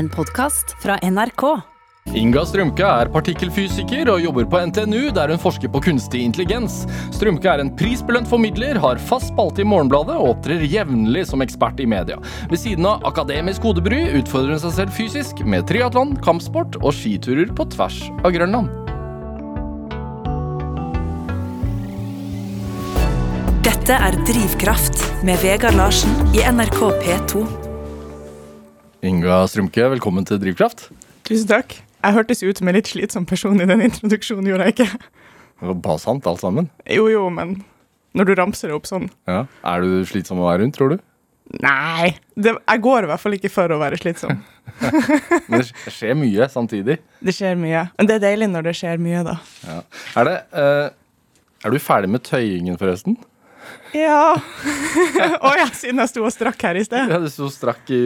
En podkast fra NRK. Inga Strømke er partikkelfysiker og jobber på NTNU, der hun forsker på kunstig intelligens. Strømke er en prisbelønt formidler, har fast spalte i Morgenbladet og opptrer jevnlig som ekspert i media. Ved siden av akademisk hodebry utfordrer hun seg selv fysisk med triatlon, kampsport og skiturer på tvers av Grønland. Dette er Drivkraft med Vegard Larsen i NRK P2. Inga Strømke, velkommen til Drivkraft. Tusen takk. Jeg hørtes ut som en litt slitsom person i den introduksjonen, gjorde jeg ikke? Det var bare sant, alt sammen. Jo, jo, men når du ramser det opp sånn Ja. Er du slitsom å være rundt, tror du? Nei. Det, jeg går i hvert fall ikke for å være slitsom. Men det skjer mye samtidig. Det skjer mye. Men det er deilig når det skjer mye, da. Ja. Er det uh, Er du ferdig med tøyingen, forresten? Ja. Å ja, siden jeg sto og strakk her i sted. Ja, Du sto strakk i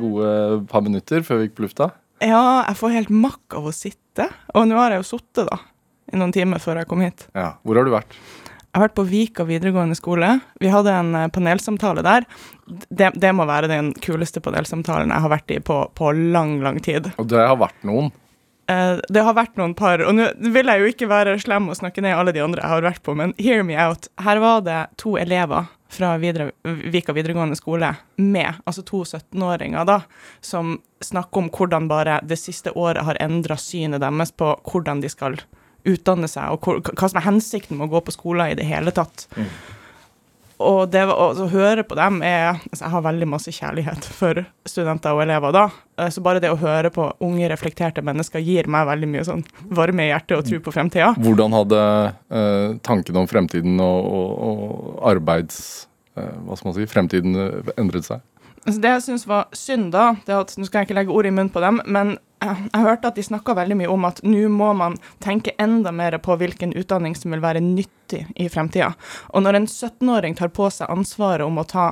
gode par minutter før vi gikk på lufta. Ja, jeg får helt makk av å sitte. Og nå har jeg jo sittet, da. I noen timer før jeg kom hit. Ja. Hvor har du vært? Jeg har vært på Vika videregående skole. Vi hadde en eh, panelsamtale der. Det, det må være den kuleste panelsamtalen jeg har vært i på, på lang, lang tid. Og det har vært noen. Eh, det har vært noen par, og nå vil jeg jo ikke være slem og snakke ned alle de andre jeg har vært på, men hear me out. Her var det to elever fra videre, Vika videregående skole med, altså to 17-åringer, da, som snakker om hvordan bare det siste året har endra synet deres på hvordan de skal utdanne seg, og hva som er hensikten med å gå på skolen i det hele tatt. Og det å høre på dem er altså Jeg har veldig masse kjærlighet for studenter og elever, da. Eh, Så bare det å høre på unge, reflekterte mennesker gir meg veldig mye sånn varme i hjertet og tro på fremtida. Hvordan hadde eh, tankene om fremtiden og, og, og arbeids... eh, hva skal man si? Fremtiden eh, endret seg? Altså det jeg syns var synd, da det at, Nå skal jeg ikke legge ord i munnen på dem, men jeg, jeg hørte at de snakka veldig mye om at nå må man tenke enda mer på hvilken utdanning som vil være nyttig i fremtida. Og når en 17-åring tar på seg ansvaret om å ta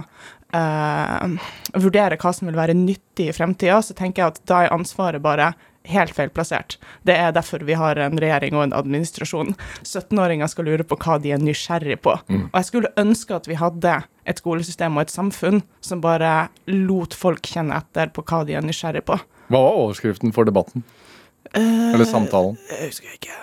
eh, vurdere hva som vil være nyttig i fremtida, så tenker jeg at da er ansvaret bare helt feil plassert. Det er derfor vi har en regjering og en administrasjon. 17-åringer skal lure på hva de er nysgjerrig på. Og jeg skulle ønske at vi hadde et skolesystem og et samfunn som bare lot folk kjenne etter på hva de er nysgjerrig på. Hva var overskriften for debatten? Eller samtalen? Jeg husker ikke.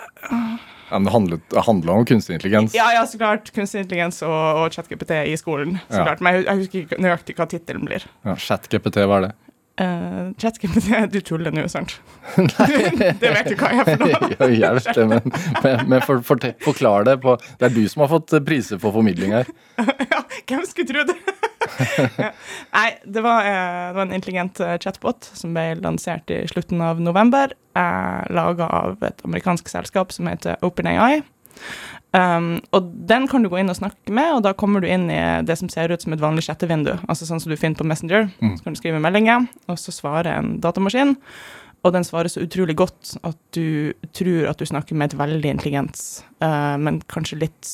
Ja, det handlet, handla om kunstig intelligens. Ja, ja, så klart. Kunstig intelligens og, og ChatGPT i skolen. Så Ja. klart. Men jeg, jeg husker ikke nøyaktig hva tittelen blir. Ja, ChatGPT, hva er det? Uh, ChatGPT Du tuller nå, sant? det vet du hva jeg er for noe. jo, jeg vet det, men, men, men for, for, forklar det. På, det er du som har fått priser for formidling her. ja, hvem skulle trodd det? ja. Nei, det var, eh, det var en intelligent eh, chatbot som ble lansert i slutten av november. Eh, Laga av et amerikansk selskap som heter OpenAI. Um, og den kan du gå inn og snakke med, og da kommer du inn i det som ser ut som et vanlig chattevindu. Altså sånn som du finner på Messenger. Så kan du skrive meldinger, og så svarer en datamaskin. Og den svarer så utrolig godt at du tror at du snakker med et veldig intelligent, uh, men kanskje litt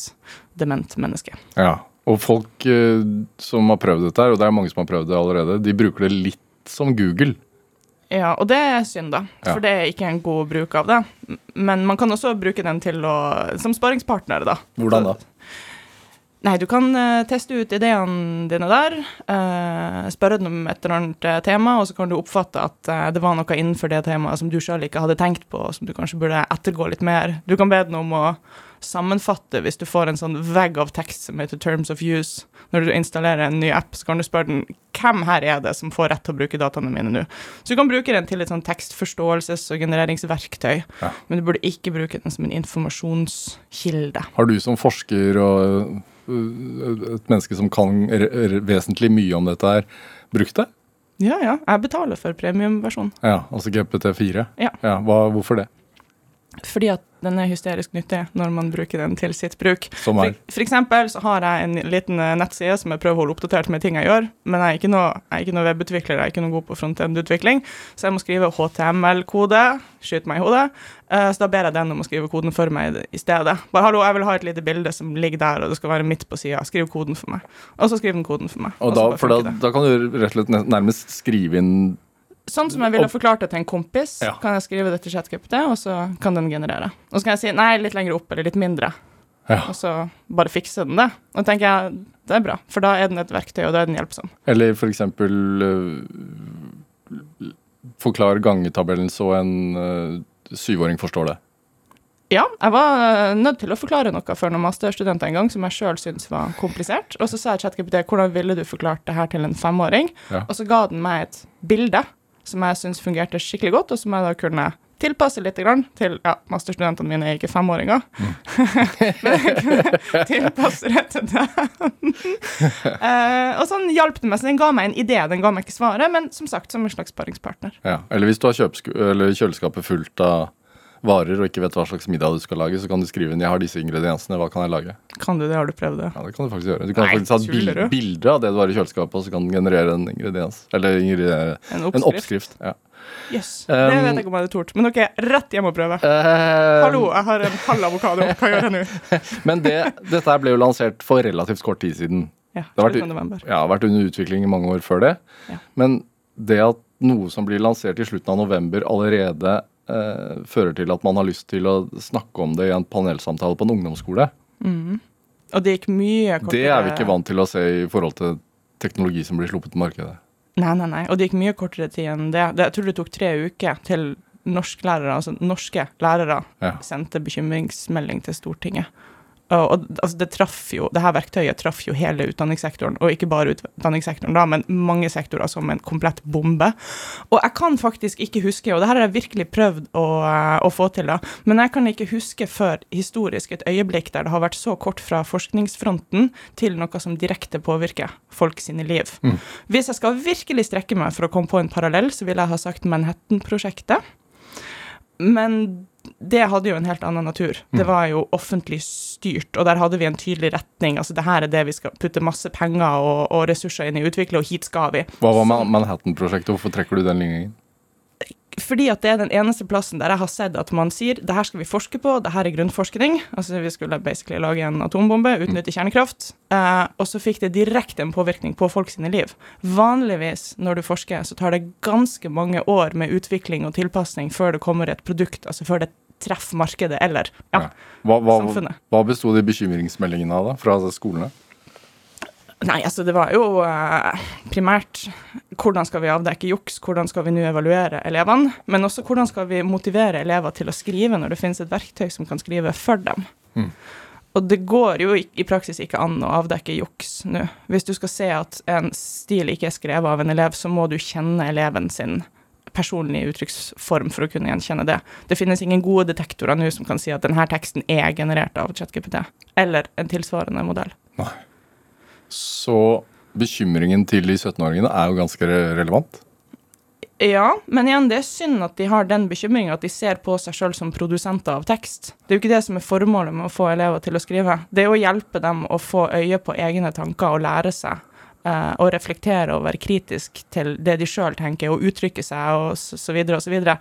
dement menneske. Ja, Og folk uh, som har prøvd dette, her, og det er mange som har prøvd det allerede, de bruker det litt som Google. Ja, og det er synd, da. Ja. For det er ikke en god bruk av det. Men man kan også bruke den til å som sparingspartner, da. Hvordan da? Nei, du kan eh, teste ut ideene dine der. Uh, spørre dem om et eller annet eh, tema, og så kan du oppfatte at uh, det var noe innenfor det temaet som du sjøl ikke hadde tenkt på, og som du kanskje burde ettergå litt mer. Du kan be den om å sammenfatte hvis du får en sånn vegg av tekst som heter Terms of Use. Når du installerer en ny app, så kan du spørre den hvem her er det som får rett til å bruke dataene mine nå. Så du kan bruke den til et sånn tekstforståelses- og genereringsverktøy, Ja. men du burde ikke bruke den som en informasjonskilde. Har du som forsker og øh, et menneske som kan vesentlig mye om dette her, brukt det? Ja, ja. Jeg betaler for premiumversjonen. Ja, altså GPT4? Ja. hva, hvorfor det? Fordi at den er hysterisk nyttig når man bruker den til sitt bruk. Som er? For, for eksempel så har jeg en liten eh, nettside som jeg prøver å holde oppdatert med ting jeg gjør, men jeg er ikke noe, jeg er ikke noe webutvikler, jeg er ikke noe god på frontend-utvikling, så jeg må skrive HTML-kode, skyte meg i hodet, eh, så da ber jeg den om å skrive koden for meg i stedet. Bare hallo, jeg vil ha et lite bilde som ligger der, og det skal være midt på sida, skriv koden for meg. Og så skriver den koden for meg. Og så da, for da, da kan du rett og slett nærmest skrive inn Sånn som jeg ville forklart det til en kompis, Ja. kan jeg skrive det til ChatGPT, og så kan den generere. Og så kan jeg si nei, litt lenger opp eller litt mindre, Ja. og så bare fikse den det. Og da tenker jeg det er bra, for da er den et verktøy, og da er den hjelpsom. Eller for eksempel øh, forklar gangetabellen så en uh, syvåring forstår det. Ja, jeg var eh, nødt til å forklare noe for noen masterstudenter en gang som jeg sjøl syntes var komplisert. Og så sa jeg ChatGPT hvordan ville du forklart det her til en femåring? Ja. Og så ga den meg et bilde som jeg syns fungerte skikkelig godt, og som jeg da kunne tilpasse litt grann til Ja, masterstudentene mine er ikke femåringer. Mm. Men jeg kunne tilpasse det til dem. uh, og sånn hjalp det meg. Så den ga meg en idé, den ga meg ikke svaret, men som sagt, som en slags paringspartner. Ja. Eller hvis du har kjøleskapet fullt av varer og ikke vet hva slags middag du skal lage, så kan du skrive inn 'jeg har disse ingrediensene, hva kan jeg lage'? Kan du det? Har du prøvd det? Ja, det kan du faktisk gjøre. Du kan Nei, faktisk ha et bil bilde av det du har i kjøleskapet, og så kan den generere en ingrediens. Eller ingre- En en oppskrift? oppskrift. Ja. Jøss. Um, det vet jeg ikke om jeg hadde tort. Men ok, rett hjem og prøve. Uh, Hallo, jeg har en halv avokado. Hva gjør jeg nå? Men det, dette ble jo lansert for relativt kort tid siden. Ja, Det har vært-. Ja, vært under utvikling i mange år før det. Ja. Men det at noe som blir lansert i slutten av november, allerede eh, fører til at man har lyst til å snakke om det i en panelsamtale på en ungdomsskole, Og det gikk mye kortere det er vi ikke vant til å se i forhold til teknologi som blir sluppet på markedet. Nei, nei, nei. Og det gikk mye kortere tid enn det. det jeg tror det tok tre uker til norsklærere, altså norske lærere, Ja. sendte bekymringsmelding til Stortinget. Og, altså, det traff jo, det her verktøyet traff jo hele utdanningssektoren, og ikke bare utdanningssektoren da, men mange sektorer som en komplett bombe. Og jeg kan faktisk ikke huske, og det her har jeg virkelig prøvd å, å få til, da, men jeg kan ikke huske før historisk et øyeblikk der det har vært så kort fra forskningsfronten til noe som direkte påvirker folk sine liv. Hvis jeg skal virkelig strekke meg for å komme på en parallell, så vil jeg ha sagt Manhattan-prosjektet. Men det hadde jo en helt annen natur. Det var jo offentlig styrt, og der hadde vi en tydelig retning. Altså, det her er det vi skal putte masse penger og, og ressurser inn i å utvikle, og hit skal vi. Hva var Manhattan-prosjektet? Hvorfor trekker du den ligningen? Fordi at det er den eneste plassen der jeg har sett at man sier det her skal vi forske på, det her er grunnforskning. Altså vi skulle basically lage en atombombe, utnytte kjernekraft. Eh, og så fikk det direkte en påvirkning på folk sine liv. Vanligvis når du forsker, så tar det ganske mange år med utvikling og tilpasning før det kommer et produkt, altså før det treffer markedet eller ja, Hva, hva, samfunnet. hva besto de bekymringsmeldingene av, da? Fra skolene? Nei, altså det var jo eh, primært hvordan skal vi avdekke juks, hvordan skal vi nå evaluere elevene, men også hvordan skal vi motivere elever til å skrive når det finnes et verktøy som kan skrive for dem. Mm. Og det går jo i, praksis ikke an å avdekke juks nå. Hvis du skal se at en stil ikke er skrevet av en elev, så må du kjenne eleven sin personlige uttrykksform for å kunne gjenkjenne det. Det finnes ingen gode detektorer nå som kan si at denne teksten er generert av ChatGPT, eller en tilsvarende modell. Så bekymringen til de 17-åringene er jo ganske relevant. Ja, men igjen, det er synd at de har den bekymringa at de ser på seg sjøl som produsenter av tekst. Det er jo ikke det som er formålet med å få elever til å skrive. Det er å hjelpe dem å få øye på egne tanker og lære seg eh, å reflektere og være kritisk til det de sjøl tenker, og uttrykke seg og så, så videre og så videre.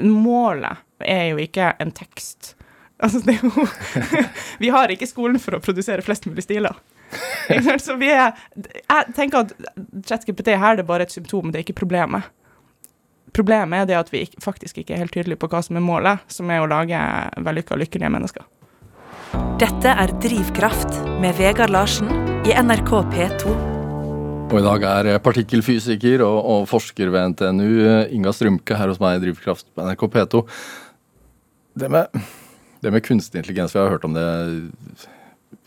Målet er jo ikke en tekst. Altså, det er jo Vi har ikke skolen for å produsere flest mulig stiler. Så vi er Jeg tenker at ChatGPT her det er bare et symptom, det er ikke problemet. Problemet er det at vi faktisk ikke er helt tydelige på hva som er målet, som er å lage vellykka, lykkelige mennesker. Dette er Drivkraft med Vegard Larsen i NRK P2. Og i dag er partikkelfysiker og, og forsker ved NTNU Inga Strømke her hos meg i Drivkraft på NRK P2. Det med, det med kunstig intelligens, vi har hørt om det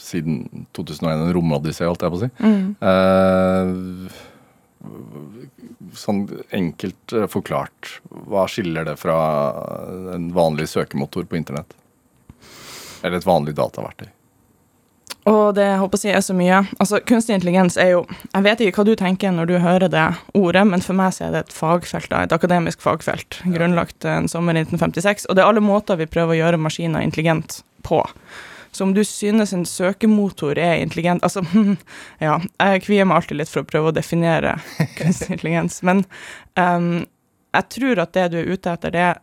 siden 2001, en romodyssé, holdt jeg på å si. Eh, sånn enkelt eh, forklart, hva skiller det fra en vanlig søkemotor på internett? Eller et vanlig dataverktøy? Og det jeg håper si er så mye. Altså, Kunstig intelligens er jo Jeg vet ikke hva du tenker når du hører det ordet, men for meg så er det et fagfelt, da, et akademisk fagfelt, grunnlagt en sommer i 1956. Og det er alle måter vi prøver å gjøre maskiner intelligent på. Så om du synes en søkemotor er intelligent Altså, ja, jeg kvier meg alltid litt for å prøve å definere kunstig intelligens, men um, jeg tror at det du er ute etter, det er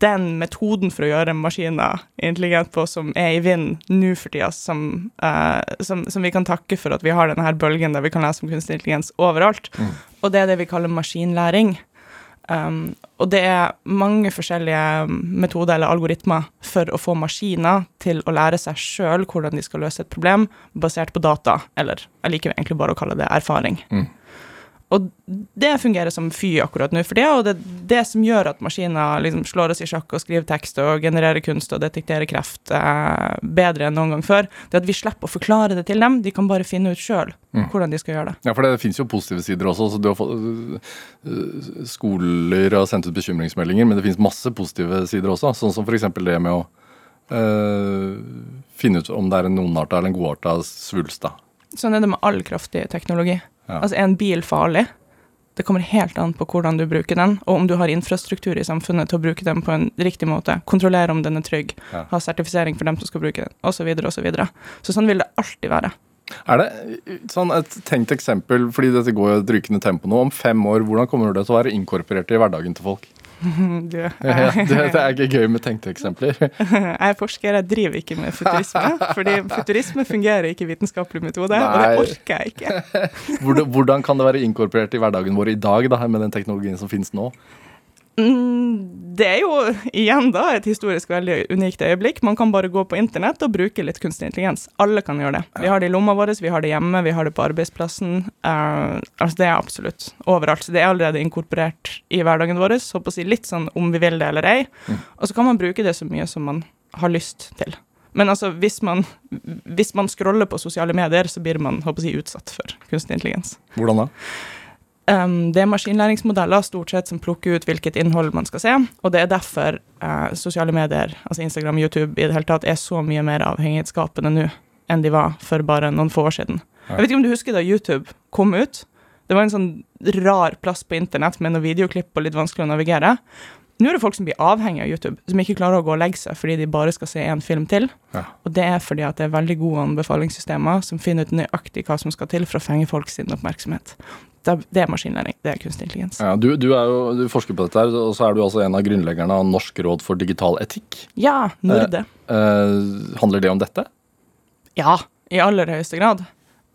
den metoden for å gjøre maskiner intelligent på som er i vinden nå for tida, som, uh, som, som vi kan takke for at vi har denne her bølgen der vi kan lese om kunstig intelligens overalt. Og det er det vi kaller maskinlæring. Um, og det er mange forskjellige metoder eller algoritmer for å få maskiner til å lære seg sjøl hvordan de skal løse et problem, basert på data, eller jeg liker egentlig bare å kalle det erfaring. Mm. Og det fungerer som fy akkurat nå for det, og det er det som gjør at maskiner liksom slår oss i sjakk og skriver tekst og genererer kunst og detekterer kreft eh, bedre enn noen gang før. Det at vi slipper å forklare det til dem, de kan bare finne ut sjøl hvordan de skal gjøre det. Ja, for det fins jo positive sider også. så du har fått, øh, Skoler har sendt ut bekymringsmeldinger, men det fins masse positive sider også. Sånn som f.eks. det med å øh, finne ut om det er en ondarta eller en godarta svulst. Sånn er det med all kraftig teknologi. Ja. Altså, er en bil farlig? Det kommer helt an på hvordan du bruker den, og om du har infrastruktur i samfunnet til å bruke den på en riktig måte. Kontrollere om den er trygg, Ja. ha sertifisering for dem som skal bruke den, osv., osv. Så, videre. så sånn vil det alltid være. Er det sånn et tenkt eksempel, fordi dette går jo et rykende tempo nå, om fem år, hvordan kommer det til å være inkorporert i hverdagen til folk? Du, Ja, det, det er ikke gøy med tenkte eksempler. Jeg er forsker, jeg driver ikke med futurisme. Fordi futurisme fungerer ikke i vitenskapelig metode, og det orker jeg ikke. Hvordan kan det være inkorporert i hverdagen vår i dag, da, med den teknologien som finnes nå? Mm, Det er jo igjen da et historisk veldig unikt øyeblikk. Man kan bare gå på internett og bruke litt kunstig intelligens. Alle kan gjøre det. Vi har det i lomma vår, vi har det hjemme, vi har det på arbeidsplassen. Uh, altså Det er absolutt overalt. Så det er allerede inkorporert i hverdagen vår. Så på å si litt sånn om vi vil det eller ei. Og så kan man bruke det så mye som man har lyst til. Men altså, hvis man, hvis man scroller på sosiale medier, så blir man håper jeg, utsatt for kunstig intelligens. Hvordan da? Um, det er maskinlæringsmodeller stort sett som plukker ut hvilket innhold man skal se, og det er derfor uh, sosiale medier, altså Instagram, YouTube, i det hele tatt er så mye mer avhengighetsskapende nå enn de var for bare noen få år siden. Jeg vet ikke om du husker da YouTube kom ut? Det var en sånn rar plass på internett med noen videoklipp og litt vanskelig å navigere. Nå er det folk som blir avhengig av YouTube, som ikke klarer å gå og legge seg fordi de bare skal se én film til. Ja. Og det er fordi at det er veldig gode anbefalingssystemer som finner ut nøyaktig hva som skal til for å fenge folk sin oppmerksomhet. Det er, maskinlæring, det er kunstig intelligens. Ja, du, du, jo, du forsker på dette, her, og så er du altså en av grunnleggerne av Norsk råd for digital etikk. Ja, Norde. Eh, handler det om dette? Ja, i aller høyeste grad.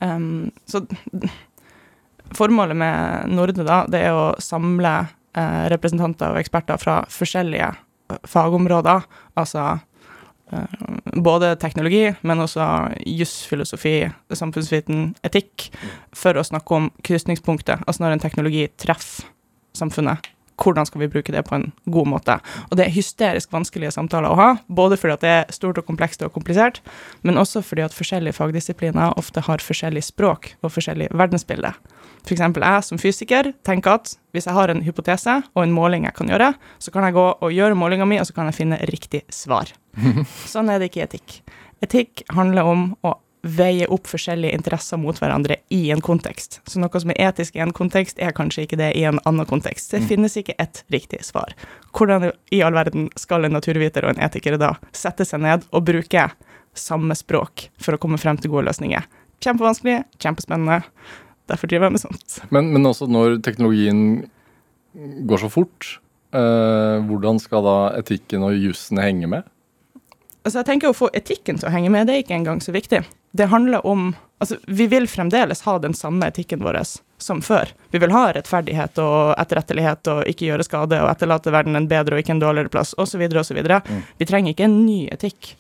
Um, så formålet med Norde, da, det er å samle eh, representanter og eksperter fra forskjellige eh, fagområder. Altså eh, både teknologi, men også juss, filosofi, samfunnsviten, etikk, for å snakke om krysningspunktet. Altså når en teknologi treffer samfunnet. Hvordan skal vi bruke det på en god måte? Og det er hysterisk vanskelige samtaler å ha, både fordi at det er stort og komplekst og komplisert, men også fordi at forskjellige fagdisipliner ofte har forskjellig språk og forskjellig verdensbilde. Eksempel jeg som fysiker tenker at hvis jeg har en hypotese og en måling jeg kan gjøre, så kan jeg gå og gjøre målinga mi, og så kan jeg finne riktig svar. Sånn er det ikke i etikk. Etikk handler om å veie opp forskjellige interesser mot hverandre i en kontekst. Så noe som er etisk i en kontekst, er kanskje ikke det i en annen kontekst. Det finnes ikke ett riktig svar. Hvordan i all verden skal en naturviter og en etiker da sette seg ned og bruke samme språk for å komme frem til gode løsninger? Kjempevanskelig, kjempespennende. Derfor driver jeg med sånt. Men, men også når teknologien går så fort, eh, hvordan skal da etikken og jussen henge med? Altså jeg tenker Å få etikken til å henge med, det er ikke engang så viktig. Det handler om Altså, vi vil fremdeles ha den samme etikken vår som før. Vi vil ha rettferdighet og etterrettelighet og ikke gjøre skade og etterlate verden en bedre og ikke en dårligere plass, osv., osv. Mm. Vi trenger ikke en ny etikk.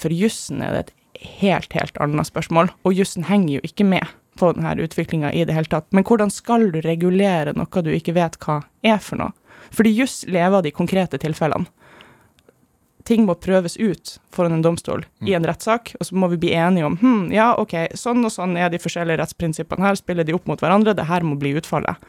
For jussen er det et helt, helt annet spørsmål, og jussen henger jo ikke med på denne utviklinga i det hele tatt. Men hvordan skal du regulere noe du ikke vet hva er for noe? Fordi juss lever av de konkrete tilfellene ting må prøves ut foran en domstol i en rettssak, og så må vi bli enige om hm, ja, ok, sånn og sånn er de forskjellige rettsprinsippene her, spiller de opp mot hverandre, det her må bli utfallet.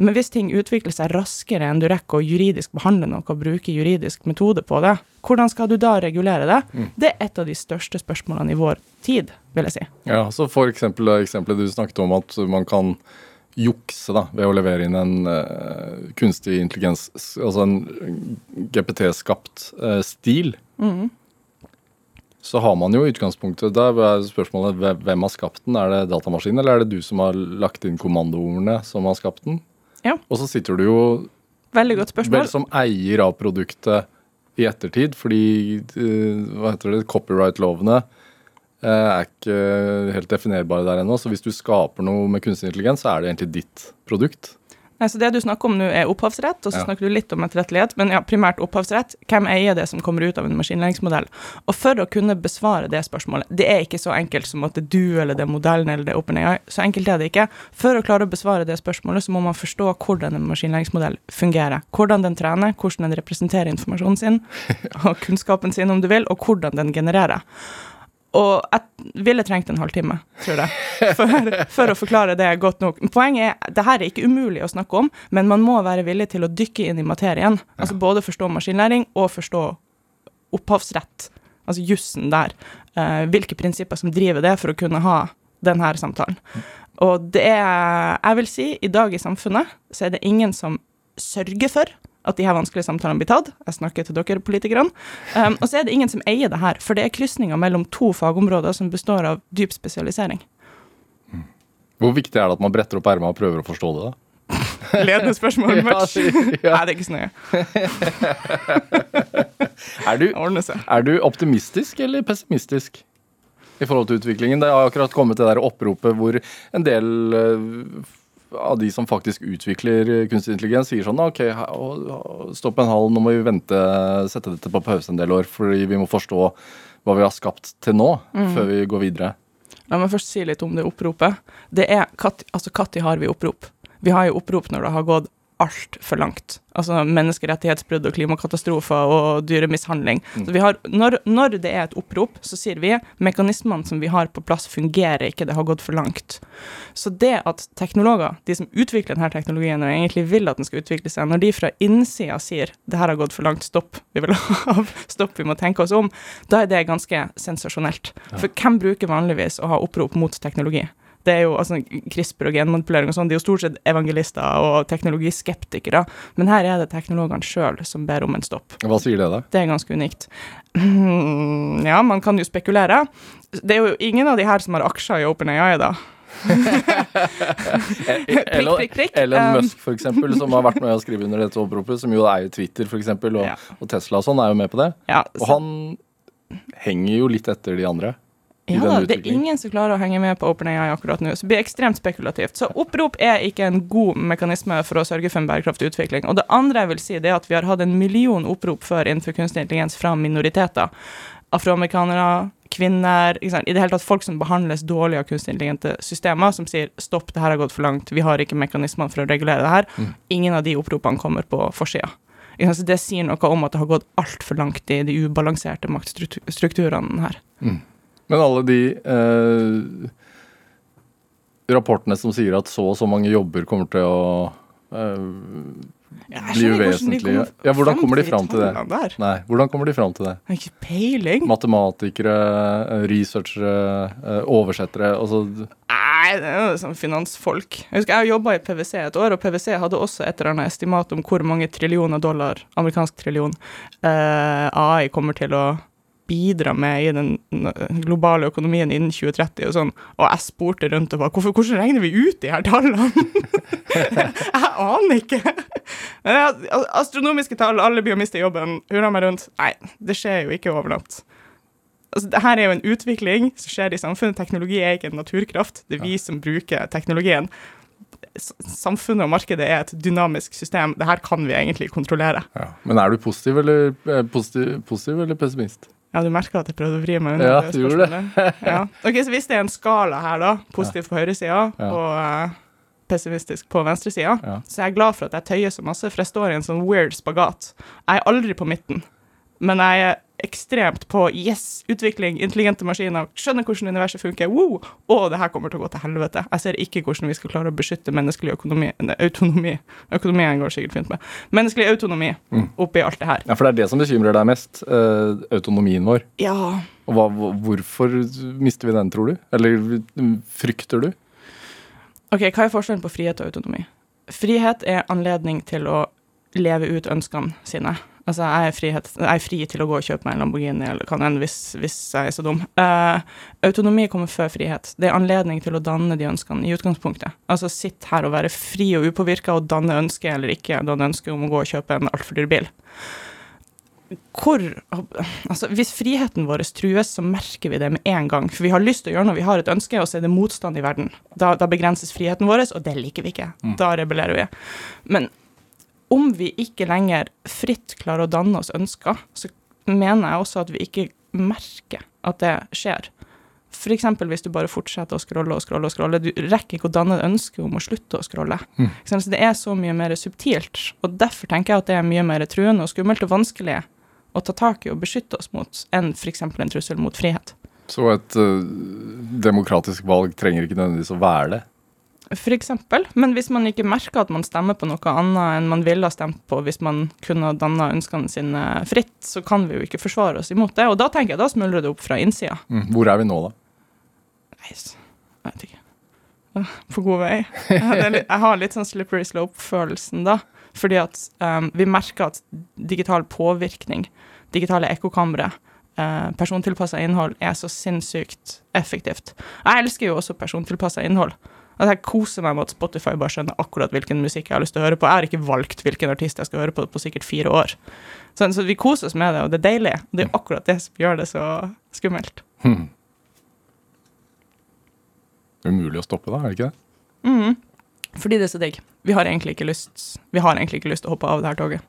Men hvis ting utvikler seg raskere enn du rekker å juridisk behandle noe og bruke juridisk metode på det, hvordan skal du da regulere det? Det er et av de største spørsmålene i vår tid, vil jeg si. Ja, så For eksempel eksempelet du snakket om, at man kan jukse da, ved å levere inn en uh, kunstig intelligens, altså en GPT-skapt uh, stil. Så har man jo utgangspunktet Da er spørsmålet hvem har skapt den? Er det datamaskinen, eller er det du som har lagt inn kommandoordene som har skapt den? Ja. Og så sitter du jo Veldig godt spørsmål. vel som eier av produktet i ettertid, fordi eh, hva heter det, copyright-lovene eh, er ikke helt definerbare der ennå. Så hvis du skaper noe med kunstig intelligens, så er det egentlig ditt produkt. Nei, så Det du snakker om nå, er opphavsrett, og så Ja. snakker du litt om etterrettelighet, men ja, primært opphavsrett. Hvem eier det som kommer ut av en maskinlæringsmodell? Og for å kunne besvare det spørsmålet, det er ikke så enkelt som at det er du eller det er modellen eller det er OpenAI, så enkelt er det ikke. For å klare å besvare det spørsmålet, så må man forstå hvordan en maskinlæringsmodell fungerer. Hvordan den trener, hvordan den representerer informasjonen sin, og kunnskapen sin om du vil, og hvordan den genererer. Og jeg ville trengt en halvtime, tror jeg, for, for å forklare det godt nok. Poenget er det her er ikke umulig å snakke om, men man må være villig til å dykke inn i materien. Altså både forstå maskinlæring og forstå opphavsrett, altså jussen der. Uh, hvilke prinsipper som driver det for å kunne ha denne samtalen. Og det er, jeg vil si, i dag i samfunnet så er det ingen som sørger for at de her vanskelige samtalene blir tatt. Jeg snakker til dere politikerne. Um, og så er det ingen som eier det her, for det er krysninger mellom to fagområder som består av dyp spesialisering. Hvor viktig er det at man bretter opp erma og prøver å forstå det? da? Ledende spørsmål, Ja, ja. Nei, det er ikke så nøye. Er du, optimistisk eller pessimistisk i forhold til utviklingen? Det har akkurat kommet det der oppropet hvor en del eh, av de som faktisk utvikler eh, kunstig intelligens, sier sånn OK, stopp en hal, nå må vi vente, sette dette på pause en del år, fordi vi må forstå hva vi har skapt til nå, før vi går videre. La meg først si litt om det oppropet. Det er Når altså har vi opprop? Vi har jo opprop når det har gått altfor langt. Altså menneskerettighetsbrudd og klimakatastrofer og dyremishandling. Så vi har, når, når det er et opprop, så sier vi mekanismene som vi har på plass, fungerer ikke, det har gått for langt. Så det at teknologer, de som utvikler denne teknologien og egentlig vil at den skal utvikle seg, når de fra innsida sier det her har gått for langt, stopp, vi vil ha av, stopp, vi må tenke oss om, da er det ganske sensasjonelt. For hvem bruker vanligvis å ha opprop mot teknologi? Det er jo altså CRISPR og genmanipulering og sånn, de er jo stort sett evangelister og teknologiskeptikere, men her er det teknologene sjøl som ber om en stopp. Hva sier det, da? Det er ganske unikt. Ja, man kan jo spekulere. Det er jo ingen av de her som har aksjer i OpenAI, da. prikk, prikk, prikk. Elon Um, Musk, for eksempel, som har vært med å skrive under dette oppropet, som jo eier Twitter, for eksempel, og, Ja. og Tesla og sånn, er jo med på det. Ja, Og han henger jo litt etter de andre. Ja da, det er ingen som klarer å henge med på OpenAI akkurat nå, så det blir ekstremt spekulativt. Så opprop er ikke en god mekanisme for å sørge for en bærekraftig utvikling. Og det andre jeg vil si, det er at vi har hatt en million opprop før innenfor kunstig intelligens fra minoriteter. Afroamerikanere, kvinner, i det hele tatt folk som behandles dårlig av kunstig intelligente systemer, som sier stopp, det her har gått for langt, vi har ikke mekanismene for å regulere det her. Mm. Ingen av de oppropene kommer på forsida. Det sier noe om at det har gått altfor langt i de ubalanserte maktstrukturene her. Men alle de eh, rapportene som sier at så og så mange jobber kommer til å eh, bli uvesentlige hvordan Ja, hvordan kommer de fram til det? Nei, hvordan kommer de fram til det? Ikke peiling. Matematikere, eh, researchere, eh, oversettere altså, Nei, det er jo sånn finansfolk. Jeg husker jeg jobba i PwC et år, og PwC hadde også et eller annet estimat om hvor mange trillioner dollar, amerikansk trillion, eh, AI kommer til å bidra med i den globale økonomien innen 2030 og sånn. Og jeg spurte rundt og bare hvorfor, hvordan regner vi ut de her tallene? jeg aner ikke. Astronomiske tall, alle blir å miste jobben. Hurra meg rundt. Nei, det skjer jo ikke over natt. Altså, det her er jo en utvikling som skjer i samfunnet. Teknologi er ikke en naturkraft. Det er vi som bruker teknologien. Samfunnet og markedet er et dynamisk system. Det her kan vi egentlig kontrollere. ja. Men er du positiv eller, eh, positiv, positiv eller pessimist? Ja, du merker at jeg prøvde å vri meg unna Ja, det spørsmålet. ja. Ok, så hvis det er en skala her, da, positivt på høyresida Ja. og uh, pessimistisk på venstresida, Ja. så er jeg glad for at jeg tøyer så masse, for jeg står i en sånn weird spagat. Jeg er aldri på midten, men jeg er ekstremt på yes, utvikling, intelligente maskiner, skjønner hvordan universet funker, wow, og det her kommer til å gå til helvete. Jeg ser ikke hvordan vi skal klare å beskytte menneskelig økonomi, autonomi, økonomien går sikkert fint med, menneskelig autonomi Mm. oppi alt det her. Ja, For det er det som bekymrer deg mest. Uh, autonomien vår. Ja, Og hva, hvorfor mister vi den, tror du? Eller frykter du? Ok, hva er forskjellen på frihet og autonomi? Frihet er anledning til å leve ut ønskene sine. Altså, jeg er, frihet, jeg er fri til å gå og kjøpe meg en Lamborghini, eller kan hende hvis, hvis jeg er så dum. Uh, autonomi kommer før frihet. Det er anledning til å danne de ønskene i utgangspunktet. Altså sitt her og være fri og upåvirka og danne ønske eller ikke danne ønske om å gå og kjøpe en altfor dyr bil. hvor Altså, hvis friheten vår trues, så merker vi det med en gang. For vi har lyst til å gjøre noe, vi har et ønske, og så er det motstand i verden. Da, da begrenses friheten vår, og det liker vi ikke. Da rebellerer vi. Men om vi ikke lenger fritt klarer å danne oss ønsker, så mener jeg også at vi ikke merker at det skjer. F.eks. hvis du bare fortsetter å scrolle og scrolle og scrolle. Du rekker ikke å danne et ønske om å slutte å scrolle. Mm. Så det er så mye mer subtilt. Og derfor tenker jeg at det er mye mer truende og skummelt og vanskelig å ta tak i og beskytte oss mot enn f.eks. en trussel mot frihet. Så et eh, demokratisk valg trenger ikke nødvendigvis å være det. For eksempel, men hvis man ikke merker at man stemmer på noe annet enn man ville ha stemt på hvis man kunne ha danna ønskene sine fritt, så kan vi jo ikke forsvare oss imot det. Og da tenker jeg da smuldrer det opp fra innsida. Mm. Hvor er vi nå, da? Nei, jeg vet ikke. På god vei. Jeg, har litt, sånn slippery slope-følelsen, da. Fordi at um, vi merker at digital påvirkning, digitale ekkokamre, uh, persontilpassa innhold er så sinnssykt effektivt. Jeg elsker jo også persontilpassa innhold. At jeg koser meg med at Spotify bare skjønner akkurat hvilken musikk jeg har lyst til å høre på. Jeg har ikke valgt hvilken artist jeg skal høre på på sikkert fire år. Så, så vi koser oss med det, og det er deilig. Og Det er akkurat det som gjør det så skummelt. Hmm. Umulig å stoppe, da, er det ikke det? Mm. Fordi det er så digg. Vi har egentlig ikke lyst Vi har egentlig ikke lyst til å hoppe av det her toget.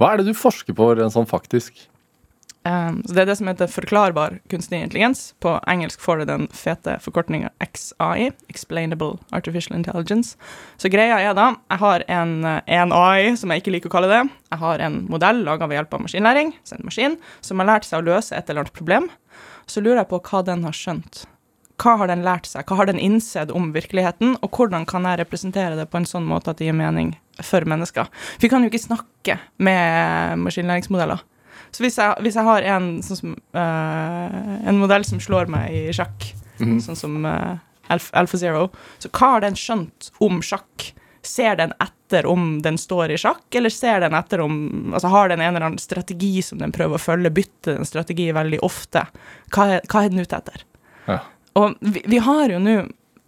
Hva er det du forsker på sånn faktisk? Um, så Det er det som heter forklarbar kunstig intelligens. På engelsk får det den fete forkortninga XAI, Explainable Artificial Intelligence. Så greia er da, jeg har en, eh, en AI, som jeg ikke liker å kalle det. Jeg har en modell laga ved hjelp av maskinlæring, så en maskin, som har lært seg å løse et eller annet problem. Så lurer jeg på hva den har skjønt. Hva har den lært seg? Hva har den innsett om virkeligheten? Og hvordan kan jeg representere det på en sånn måte at det gir mening for mennesker? For vi kan jo ikke snakke med maskinlæringsmodeller. Så hvis jeg, hvis jeg har en, sånn som, uh, en modell som slår meg i sjakk, Mhm. sånn som uh, AlphaZero, så hva har den skjønt om sjakk? Ser den etter om den står i sjakk, eller ser den etter om Altså har den en eller annen strategi som den prøver å følge, bytter den strategi veldig ofte? Hva er, hva er den ute etter? Ja. Og vi, vi har jo nå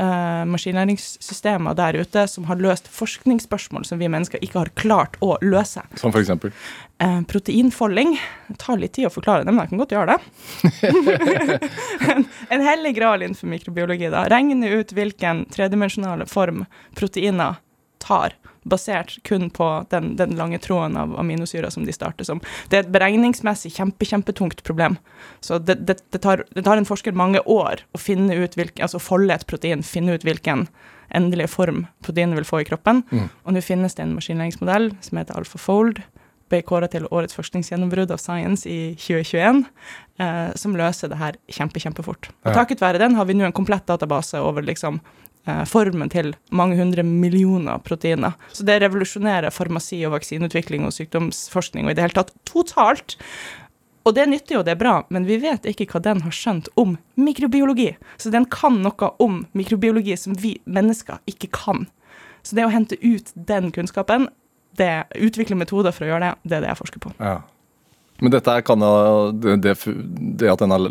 eh, maskinlæringssystemer der ute som har løst forskningsspørsmål som vi mennesker ikke har klart å løse. Som eksempel? Eh, proteinfolding det tar litt tid å forklare det, men jeg kan godt gjøre det. en, en hellig gral innenfor mikrobiologi. da. Regne ut hvilken tredimensjonale form proteiner tar, basert kun på den, den lange tråden av aminosyrer som de starter som. Det er et beregningsmessig kjempe, kjempetungt problem. Så det, det, det, tar, det tar en forsker mange år å finne ut hvilken, altså folde et protein, finne ut hvilken endelige form proteinet vil få i kroppen. Mm. Og nå finnes det en maskinlæringsmodell som heter AlphaFold, ble kåra til årets forskningsgjennombrudd av Science i 2021, eh, som løser det her kjempe, kjempefort. Og takket være den har vi nå en komplett database over liksom formen til mange hundre millioner proteiner. Så det revolusjonerer farmasi og vaksineutvikling og sykdomsforskning og i det hele tatt totalt. Og det er nyttig og det er bra, men vi vet ikke hva den har skjønt om mikrobiologi. Så den kan noe om mikrobiologi som vi mennesker ikke kan. Så det å hente ut den kunnskapen, det, utvikle metoder for å gjøre det, det er det jeg forsker på. Ja. Men dette kan jo det, det, at har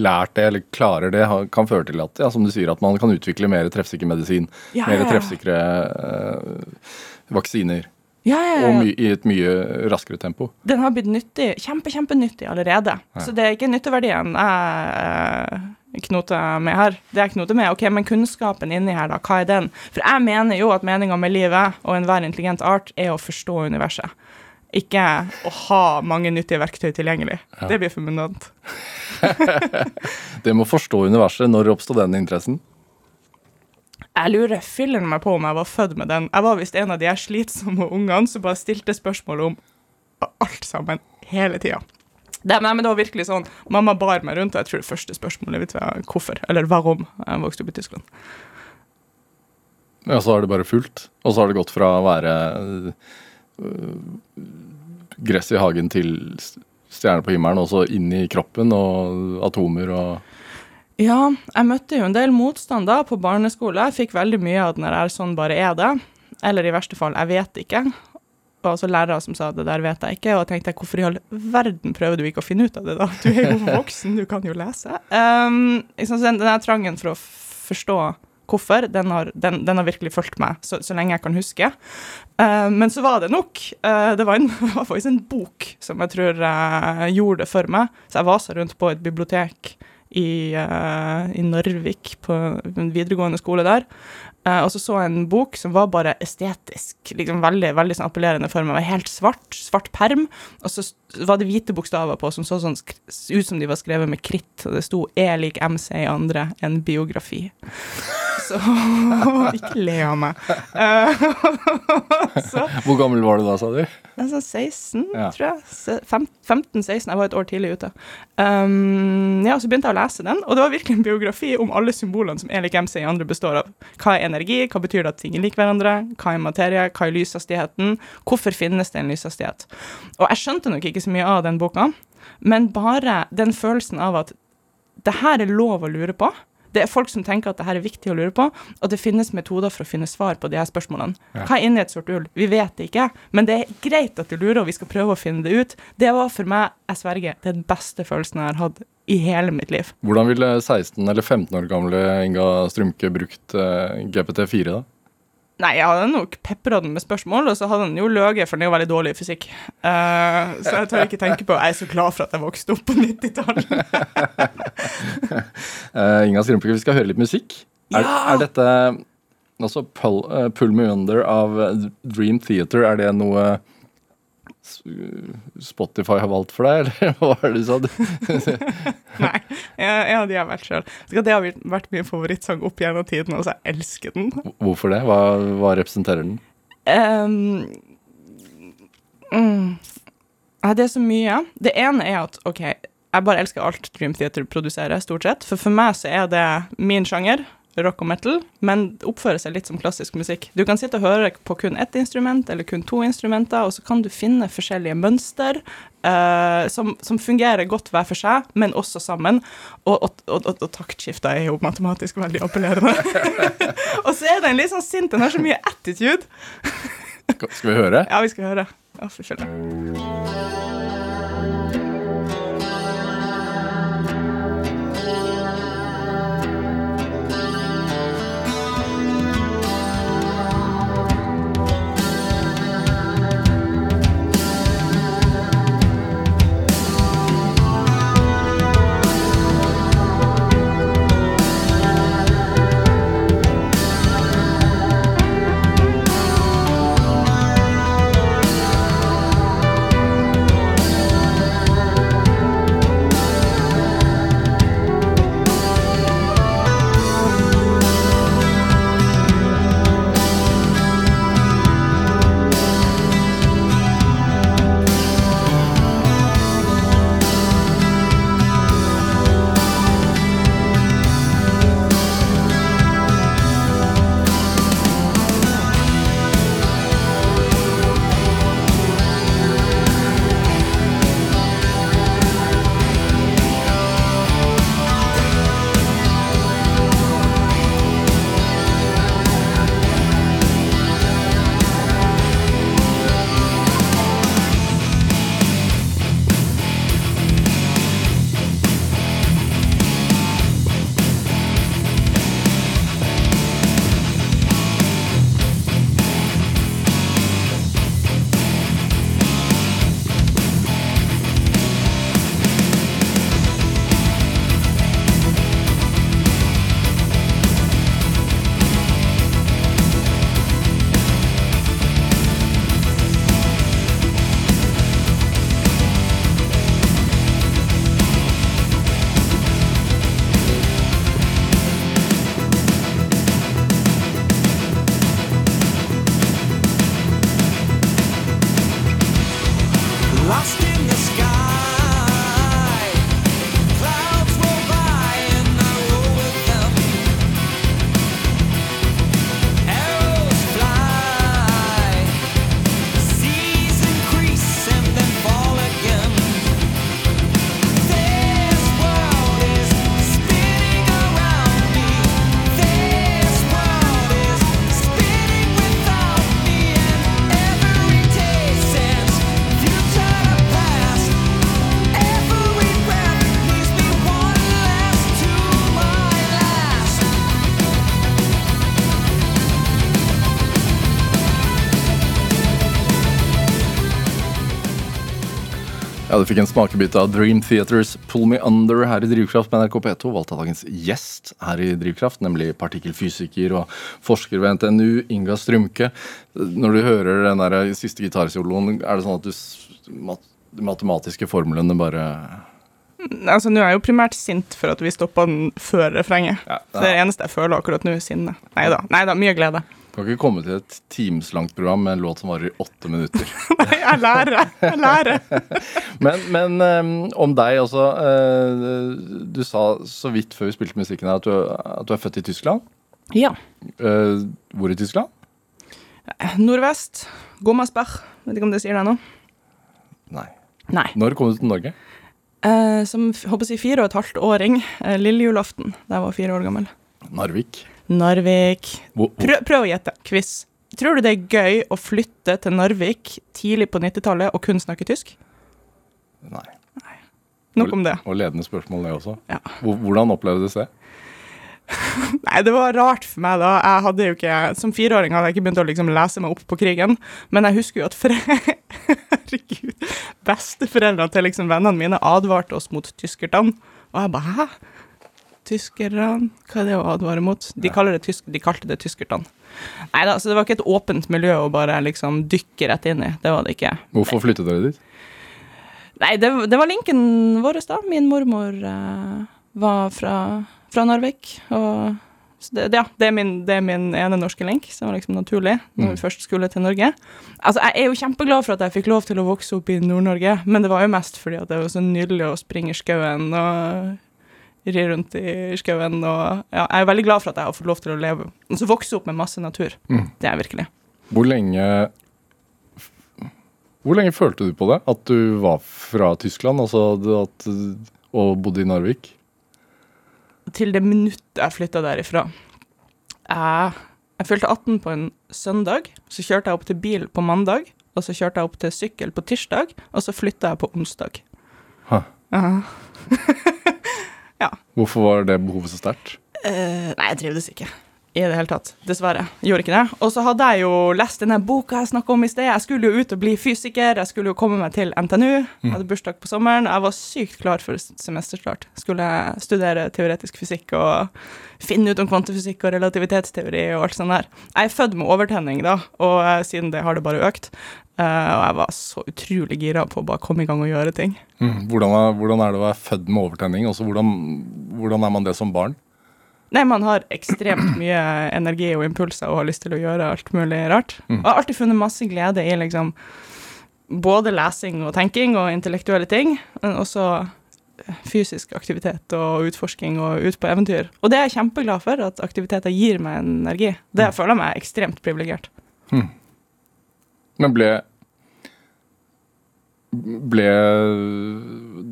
lært det, eller klarer det, kan føre til at ja, som du sier, at man kan utvikle mer treffsikker medisin. Ja, mer treffsikre eh, vaksiner. Ja, ja, ja, Og i et mye raskere tempo. Den har blitt nyttig, kjempe, kjempenyttig allerede. Så det er ikke nytteverdien jeg eh, knoter med her. Det jeg knoter med, ok, men kunnskapen inni her, da, hva er den? For jeg mener jo at meninga med livet og enhver intelligent art er å forstå universet. Ikke å ha mange nyttige verktøy tilgjengelig. Ja. Det blir for munant. Det med å forstå universet, når oppsto den interessen? Jeg lurer filler'n meg på om jeg var født med den. Jeg var visst en av de her slitsomme ungene som bare stilte spørsmål om alt sammen hele tida. Det, men det var virkelig sånn Mamma bar meg rundt, og jeg tror det første spørsmålet vet var hvorfor, eller varom. Jeg vokste opp i Tyskland. Ja, så har det bare fulgt. Og så har det gått fra å være gress i hagen til stjerner på himmelen, også inn i kroppen og atomer og Ja, jeg møtte jo en del motstand da på barneskole. Jeg fikk veldig mye av den der 'sånn bare er det', eller i verste fall 'jeg vet ikke'. Og også lærere som sa 'det der vet jeg ikke', og jeg tenkte 'hvorfor i all verden prøver du ikke å finne ut av det', da? Du er jo voksen, du kan jo lese. Um, liksom, den der trangen for å forstå hvorfor. Den har, den, den har virkelig fulgt meg så, så, lenge jeg kan huske. Uh, men så var det nok. Uh, det var, en, var, faktisk en bok som jeg tror gjorde det for meg. Så jeg vasa rundt på et bibliotek i, i Narvik, på en videregående skole der. Og så så jeg en bok som var bare estetisk, liksom veldig veldig sånn appellerende for meg. var helt svart, svart perm, og så var det hvite bokstaver på som så sånn ut som de var skrevet med kritt, og det sto E lik MC i andre, en biografi. Så ikke le av meg. Uh, så, Hvor gammel var du da, sa du? Altså 16, ja. tror jeg. 15-16. Jeg var et år tidlig ute. Um, ja, Så begynte jeg å lese den, og det var virkelig en biografi om alle symbolene som Elik MC i andre består av. Hva er energi, hva betyr det at ting er lik hverandre, hva er materie, hva er lyshastigheten, hvorfor finnes det en lyshastighet? Og jeg skjønte nok ikke så mye av den boka, men bare den følelsen av at det her er lov å lure på. Det er folk som tenker at det her er viktig å lure på, og det finnes metoder for å finne svar på de her spørsmålene. Ja. Hva er inni et sort hull? Vi vet det ikke, men det er greit at du lurer, og vi skal prøve å finne det ut. Det var for meg, jeg sverger, den beste følelsen jeg har hatt i hele mitt liv. Hvordan ville 16 eller 15 år gamle Inga Strumke brukt uh, GPT4, da? Nei, jeg hadde nok pepra den med spørsmål, og så hadde den jo løyet, for den er jo veldig dårlig i fysikk. Uh, så jeg tør ikke tenke på Jeg er så glad for at jeg vokste opp på 90-tallet. uh, eh, Inga Strømpeke, vi skal høre litt musikk. Ja! Er, er dette altså Pull, uh, Pull Me Under av Dream Theater, er det noe Spotify har valgt for deg, eller hva var det du sa? Nei, ja, de har vært sjøl. Det har vært min favorittsang opp gjennom tiden, og så jeg elsker den. Hvorfor det? Hva, hva representerer den? Um, mm, det er så mye. Det ene er at OK, jeg bare elsker alt Dream Theater produserer, stort sett. For for meg så er det min sjanger rock og metal, men oppfører seg litt som klassisk musikk. Du kan sitte og høre på kun ett instrument eller kun to instrumenter, og så kan du finne forskjellige mønster uh, som, som, fungerer godt hver for seg, men også sammen. Og, og, og, og taktskifter er jo matematisk veldig appellerende. og så er den litt sånn sint, den har så mye attitude. skal vi høre? Ja, vi skal høre. Ja, for Ja, Du fikk en smakebit av Dream Theaters Pull Me Under her i Drivkraft med NRK P2. Valgte dagens gjest her i Drivkraft, nemlig partikkelfysiker og forsker ved NTNU, Inga Strumke. Når du hører den der siste gitarsoloen, er det sånn at du mat de matematiske formlene bare Altså, Nå er jeg jo primært sint for at vi stoppa den før refrenget. Ja, Så det eneste jeg føler akkurat nå, er sinne. Nei da, mye glede. Kan ikke komme til et timeslangt program med en låt som varer i åtte minutter. Nei, jeg lærer, jeg lærer. Men, men um, om deg også. Uh, du sa så vidt før vi spilte musikken her at du, at du er født i Tyskland. Ja. Uh, hvor i Tyskland? Nordvest. Gommersberg. Vet ikke om det sier deg noe? Nei. Nei. Når kom du til Norge? Uh, som håper jeg, fire og et halvt åring. Eh, Lillejulaften da jeg var fire år gammel. Narvik. Narvik. Prøv, prøv å gjette. Quiz. Tror du det er gøy å flytte til Narvik tidlig på 90-tallet og kun snakke tysk? nei. Nei. Nok om det. Og ledende spørsmål, det også. Ja. Hvor- Hvordan opplevdes det? Nei, det var rart for meg da. Jeg hadde jo ikke, Som fireåring hadde jeg ikke begynt å liksom lese meg opp på krigen, men jeg husker jo at fre... Herregud. Besteforeldrene til liksom vennene mine advarte oss mot tyskerne. Og jeg bare Hæ? Tyskerne? Hva er det å advare mot? De, det tysk, de kalte det tyskerne. Nei da, så det var ikke et åpent miljø å bare liksom dykke rett inn i. Det var det ikke. Hvorfor flyttet dere dit? Nei, det, det var linken vår, da. Min mormor uh, var fra, fra Narvik. Og så det, ja, det er, min, det er min ene norske link, som var liksom naturlig når vi først skulle til Norge. Altså, Jeg er jo kjempeglad for at jeg fikk lov til å vokse opp i Nord-Norge, men det var jo mest fordi at det var så nydelig å springe i skauen og ri rundt i skauen. Og ja, jeg er veldig glad for at jeg har fått lov til å leve altså vokse opp med masse natur. Mm. Det er jeg virkelig. Hvor lenge Hvor lenge følte du på det? At du var fra Tyskland altså at, og bodde i Narvik? til det minuttet jeg flytta derifra. Jeg, jeg fylte 18 på en søndag, så kjørte jeg opp til bil på mandag, og så kjørte jeg opp til sykkel på tirsdag, og så flytta jeg på onsdag. Hæ. Ja. Hvorfor var det behovet så sterkt? Uh, nei, jeg trivdes ikke i det hele tatt. Dessverre. Gjorde ikke det. Og så hadde jeg jo lest denne boka jeg snakka om i sted. Jeg skulle jo ut og bli fysiker, jeg skulle jo komme meg til NTNU. Jeg hadde bursdag på sommeren. Jeg var sykt klar for semesterstart. Skulle studere teoretisk fysikk og finne ut om kvantefysikk og relativitetsteori og alt sånt der. Jeg er født med overtenning, da, og eh, siden det har det bare økt. Eh, og jeg var så utrolig gira på å bare komme i gang og gjøre ting. Mm. Hvordan, er, hvordan er det å være født med overtenning? Også hvordan, hvordan er man det som barn? Nei, man har ekstremt mye energi og impulser og har lyst til å gjøre alt mulig rart. Og jeg har alltid funnet masse glede i liksom både lesing og tenking og intellektuelle ting, men også fysisk aktivitet og utforsking og ut på eventyr. Og det er jeg kjempeglad for, at aktiviteter gir meg energi. Det føler jeg meg ekstremt privilegert. Men ble Ble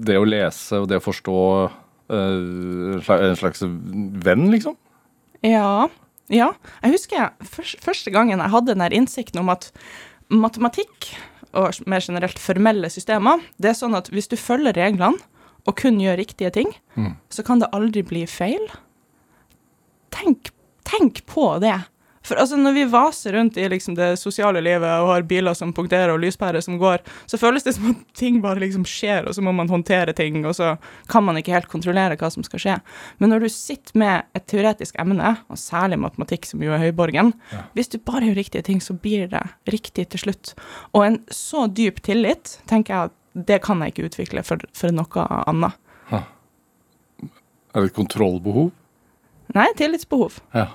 det å lese og det å forstå eh, en slags- venn, liksom? Ja. Ja. Jeg husker først, første gangen jeg hadde den innsikten om at matematikk og mer generelt formelle systemer, det er sånn at hvis du følger reglene og kun gjør riktige ting, Mm. så kan det aldri bli feil. Tenk, tenk på det. For altså, når vi vaser rundt i liksom, det sosiale livet og har biler som punkterer og lyspærer som går, så føles det som at ting bare liksom skjer, og så må man håndtere ting, og så kan man ikke helt kontrollere hva som skal skje. Men når du sitter med et teoretisk emne, og særlig matematikk, som jo er høyborgen, hvis du bare gjør riktige ting, så blir det riktig til slutt. Og en så dyp tillit, tenker jeg at det kan jeg ikke utvikle for, for noe annet. Er det et kontrollbehov? Nei, tillitsbehov. Ja.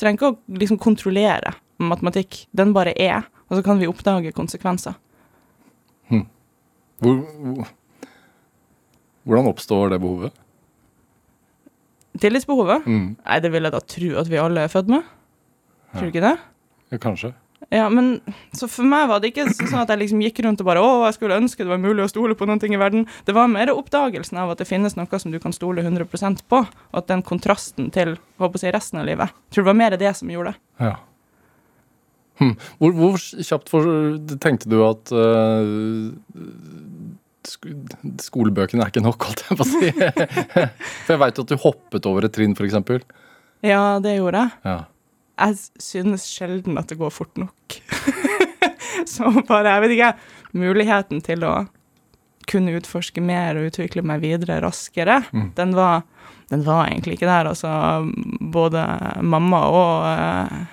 Trenger ikke å liksom kontrollere matematikk. Den bare er, og så kan vi oppdage konsekvenser. Hvor, hvor, hvordan oppstår det behovet? Tillitsbehovet? Mm. Nei, det vil jeg da tro at vi alle er født med. Tror du ikke det? Ja, kanskje. Ja, men Så for meg var det ikke sånn at jeg liksom gikk rundt og bare Å, jeg skulle ønske det var mulig å stole på noen ting i verden. Det var mer oppdagelsen av at det finnes noe som du kan stole 100% på, og at den kontrasten til håper jeg, resten av livet Jeg tror det var mer det som gjorde det. Ja. Hm. Hvor, hvor kjapt for, tenkte du at uh, skolebøkene er ikke nok, holdt jeg på å si? for jeg veit at du hoppet over et trinn, f.eks. Ja, det gjorde jeg. Ja. Jeg synes sjelden at det går fort nok. så bare, jeg vet ikke, muligheten til å kunne utforske mer og utvikle meg videre raskere, Mm. den, var, den var egentlig ikke der. Altså, både mamma og eh,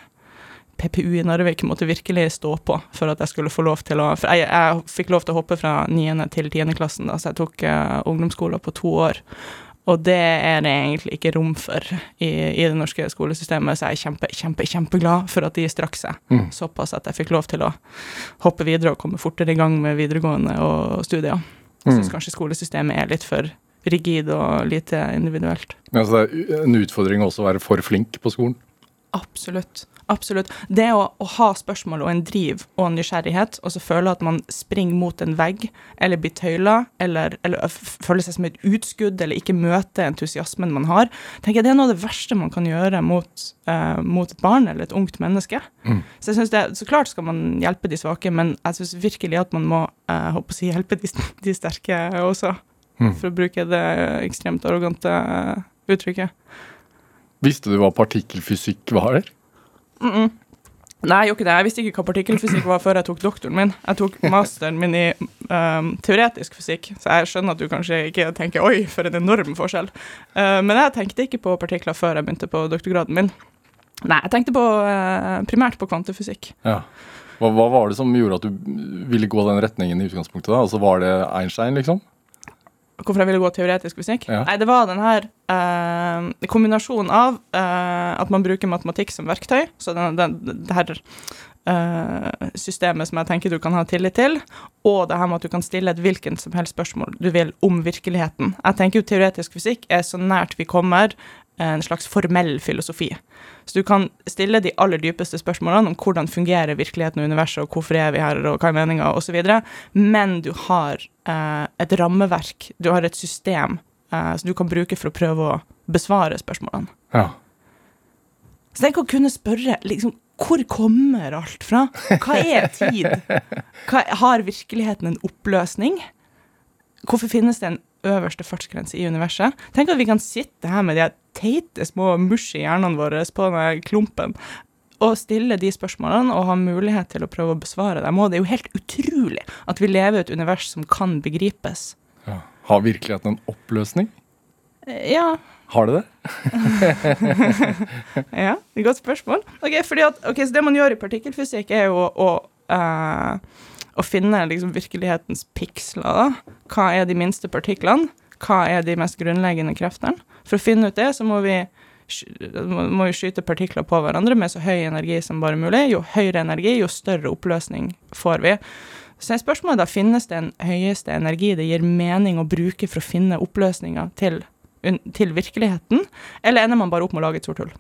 PPU i Narvik måtte virkelig stå på for at jeg skulle få lov til å For jeg, jeg fikk lov til å hoppe fra 9. til 10. klassen, da, så jeg tok uh, ungdomsskolen på to år. Og det er det egentlig ikke rom for i, i det norske skolesystemet, så jeg er kjempe, kjempe, kjempeglad for at de strakk seg Mm. såpass at jeg fikk lov til å hoppe videre og komme fortere i gang med videregående og studier. Jeg Mm. kanskje skolesystemet er litt for rigid og lite individuelt. Ja, så det er en utfordring også å være for flink på skolen. Absolutt. Absolutt. Det å, å ha spørsmål og en driv og en nysgjerrighet, og så føle at man springer mot en vegg, eller blir tøyla, eller, eller føler seg som et utskudd, eller ikke møter entusiasmen man har, tenker jeg det er noe av det verste man kan gjøre mot, uh, mot et barn eller et ungt menneske. Mm. Så jeg synes det, så klart skal man hjelpe de svake, men jeg syns virkelig at man må uh, håper å si, hjelpe de, de sterke også, Mm. for å bruke det ekstremt arrogante eh, uttrykket. Visste du hva partikkelfysikk var? Mm -mm. Nei, jeg gjorde ikke det. Jeg visste ikke hva partikkelfysikk var før jeg tok doktoren min. Jeg tok masteren min i um, teoretisk fysikk, så jeg skjønner at du kanskje ikke tenker 'oi, for en enorm forskjell'. Uh, men jeg tenkte ikke på partikler før jeg begynte på doktorgraden min. Nei, jeg tenkte på, uh, primært på kvantefysikk. Ja. Hva, hva var det som gjorde at du ville gå den retningen i utgangspunktet? da? Altså Var det Einstein, liksom? Hvorfor jeg ville gå teoretisk fysikk? Ja. Nei, det var den her uh, kombinasjonen av uh, at man bruker matematikk som verktøy, så den, den, det her uh, systemet som jeg tenker du kan ha tillit til, og det her med at du kan stille et hvilket som helst spørsmål du vil om virkeligheten. Jeg tenker jo teoretisk fysikk er så nært vi kommer en slags formell filosofi. Så du kan stille de aller dypeste spørsmålene om hvordan fungerer virkeligheten og universet, og hvorfor er vi her, og hva er meninga, osv., men du har eh, et rammeverk, du har et system eh, som du kan bruke for å prøve å besvare spørsmålene. Ja. Så tenk å kunne spørre liksom, hvor kommer alt fra? Hva er tid? Hva, har virkeligheten en oppløsning? Hvorfor finnes det en øverste fartsgrense i universet? Tenk at vi kan sitte her med de teite små mushy hjernene våre på denne klumpen og stille de spørsmålene og ha mulighet til å prøve å besvare dem. òg, det er jo helt utrolig at vi lever i et univers som kan begripes. ja. Har virkeligheten en oppløsning? Eh, Ja, Har det det? Ja, det er et godt spørsmål. Ok, fordi at, okay, så Det man gjør i partikkelfysikk, er jo å, å, uh, å finne liksom virkelighetens piksler. da. Hva er de minste partiklene? Hva er de mest grunnleggende kreftene? For å finne ut det, så må vi, må vi skyte partikler på hverandre med så høy energi som bare mulig. Jo høyere energi, jo større oppløsning får vi. Så er spørsmålet da, finnes det en høyeste energi det gir mening å bruke for å finne oppløsninger til, til virkeligheten, eller ender man bare opp med å lage et sort hull?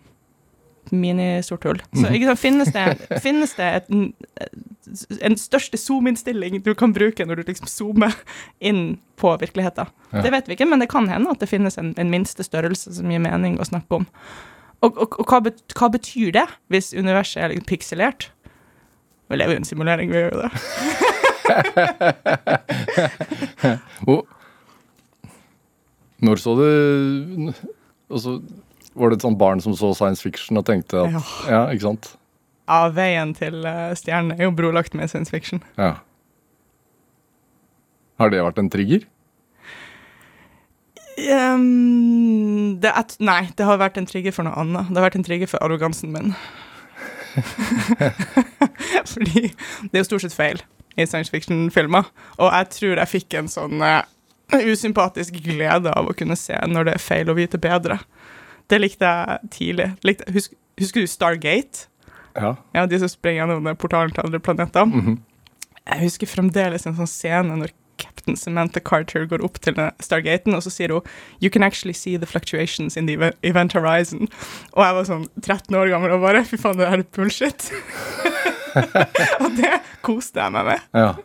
Minisort hull. Så ikke sant, finnes det, finnes det et, en største zoom-innstilling du kan bruke når du liksom zoomer inn på virkeligheten? Ja. Det vet vi ikke, men det kan hende at det finnes en, en minste størrelse som gir mening å snakke om. Og, og, og hva, bet, hva betyr det, hvis universet er liksom pikselert? Vi lever jo i en simulering, vi gjør jo det. oh. når så du Og så var det et sånt barn som så science fiction og tenkte at Ja. Ja, ikke sant? Ja, veien til uh, stjernen er jo brolagt med science fiction. Ja. Har det vært en trigger? Um, det er, nei, det har vært en trigger for noe annet. Det har vært en trigger for arrogansen min. Fordi det er jo stort sett feil i science fiction-filmer. Og jeg tror jeg fikk en sånn uh, usympatisk glede av å kunne se når det er feil å vite bedre. Det likte jeg tidlig. Likte, husk, husker du Stargate? Ja. Ja, De som springer gjennom portalen til andre planeter. Mhm. Jeg husker fremdeles en sånn scene når Captain Samantha Carter går opp til Stargaten, og så sier hun You can actually see the fluctuations in the event horizon. Og jeg var sånn 13 år gammel og bare Fy faen, det her er bullshit. og det koste jeg meg med. ja.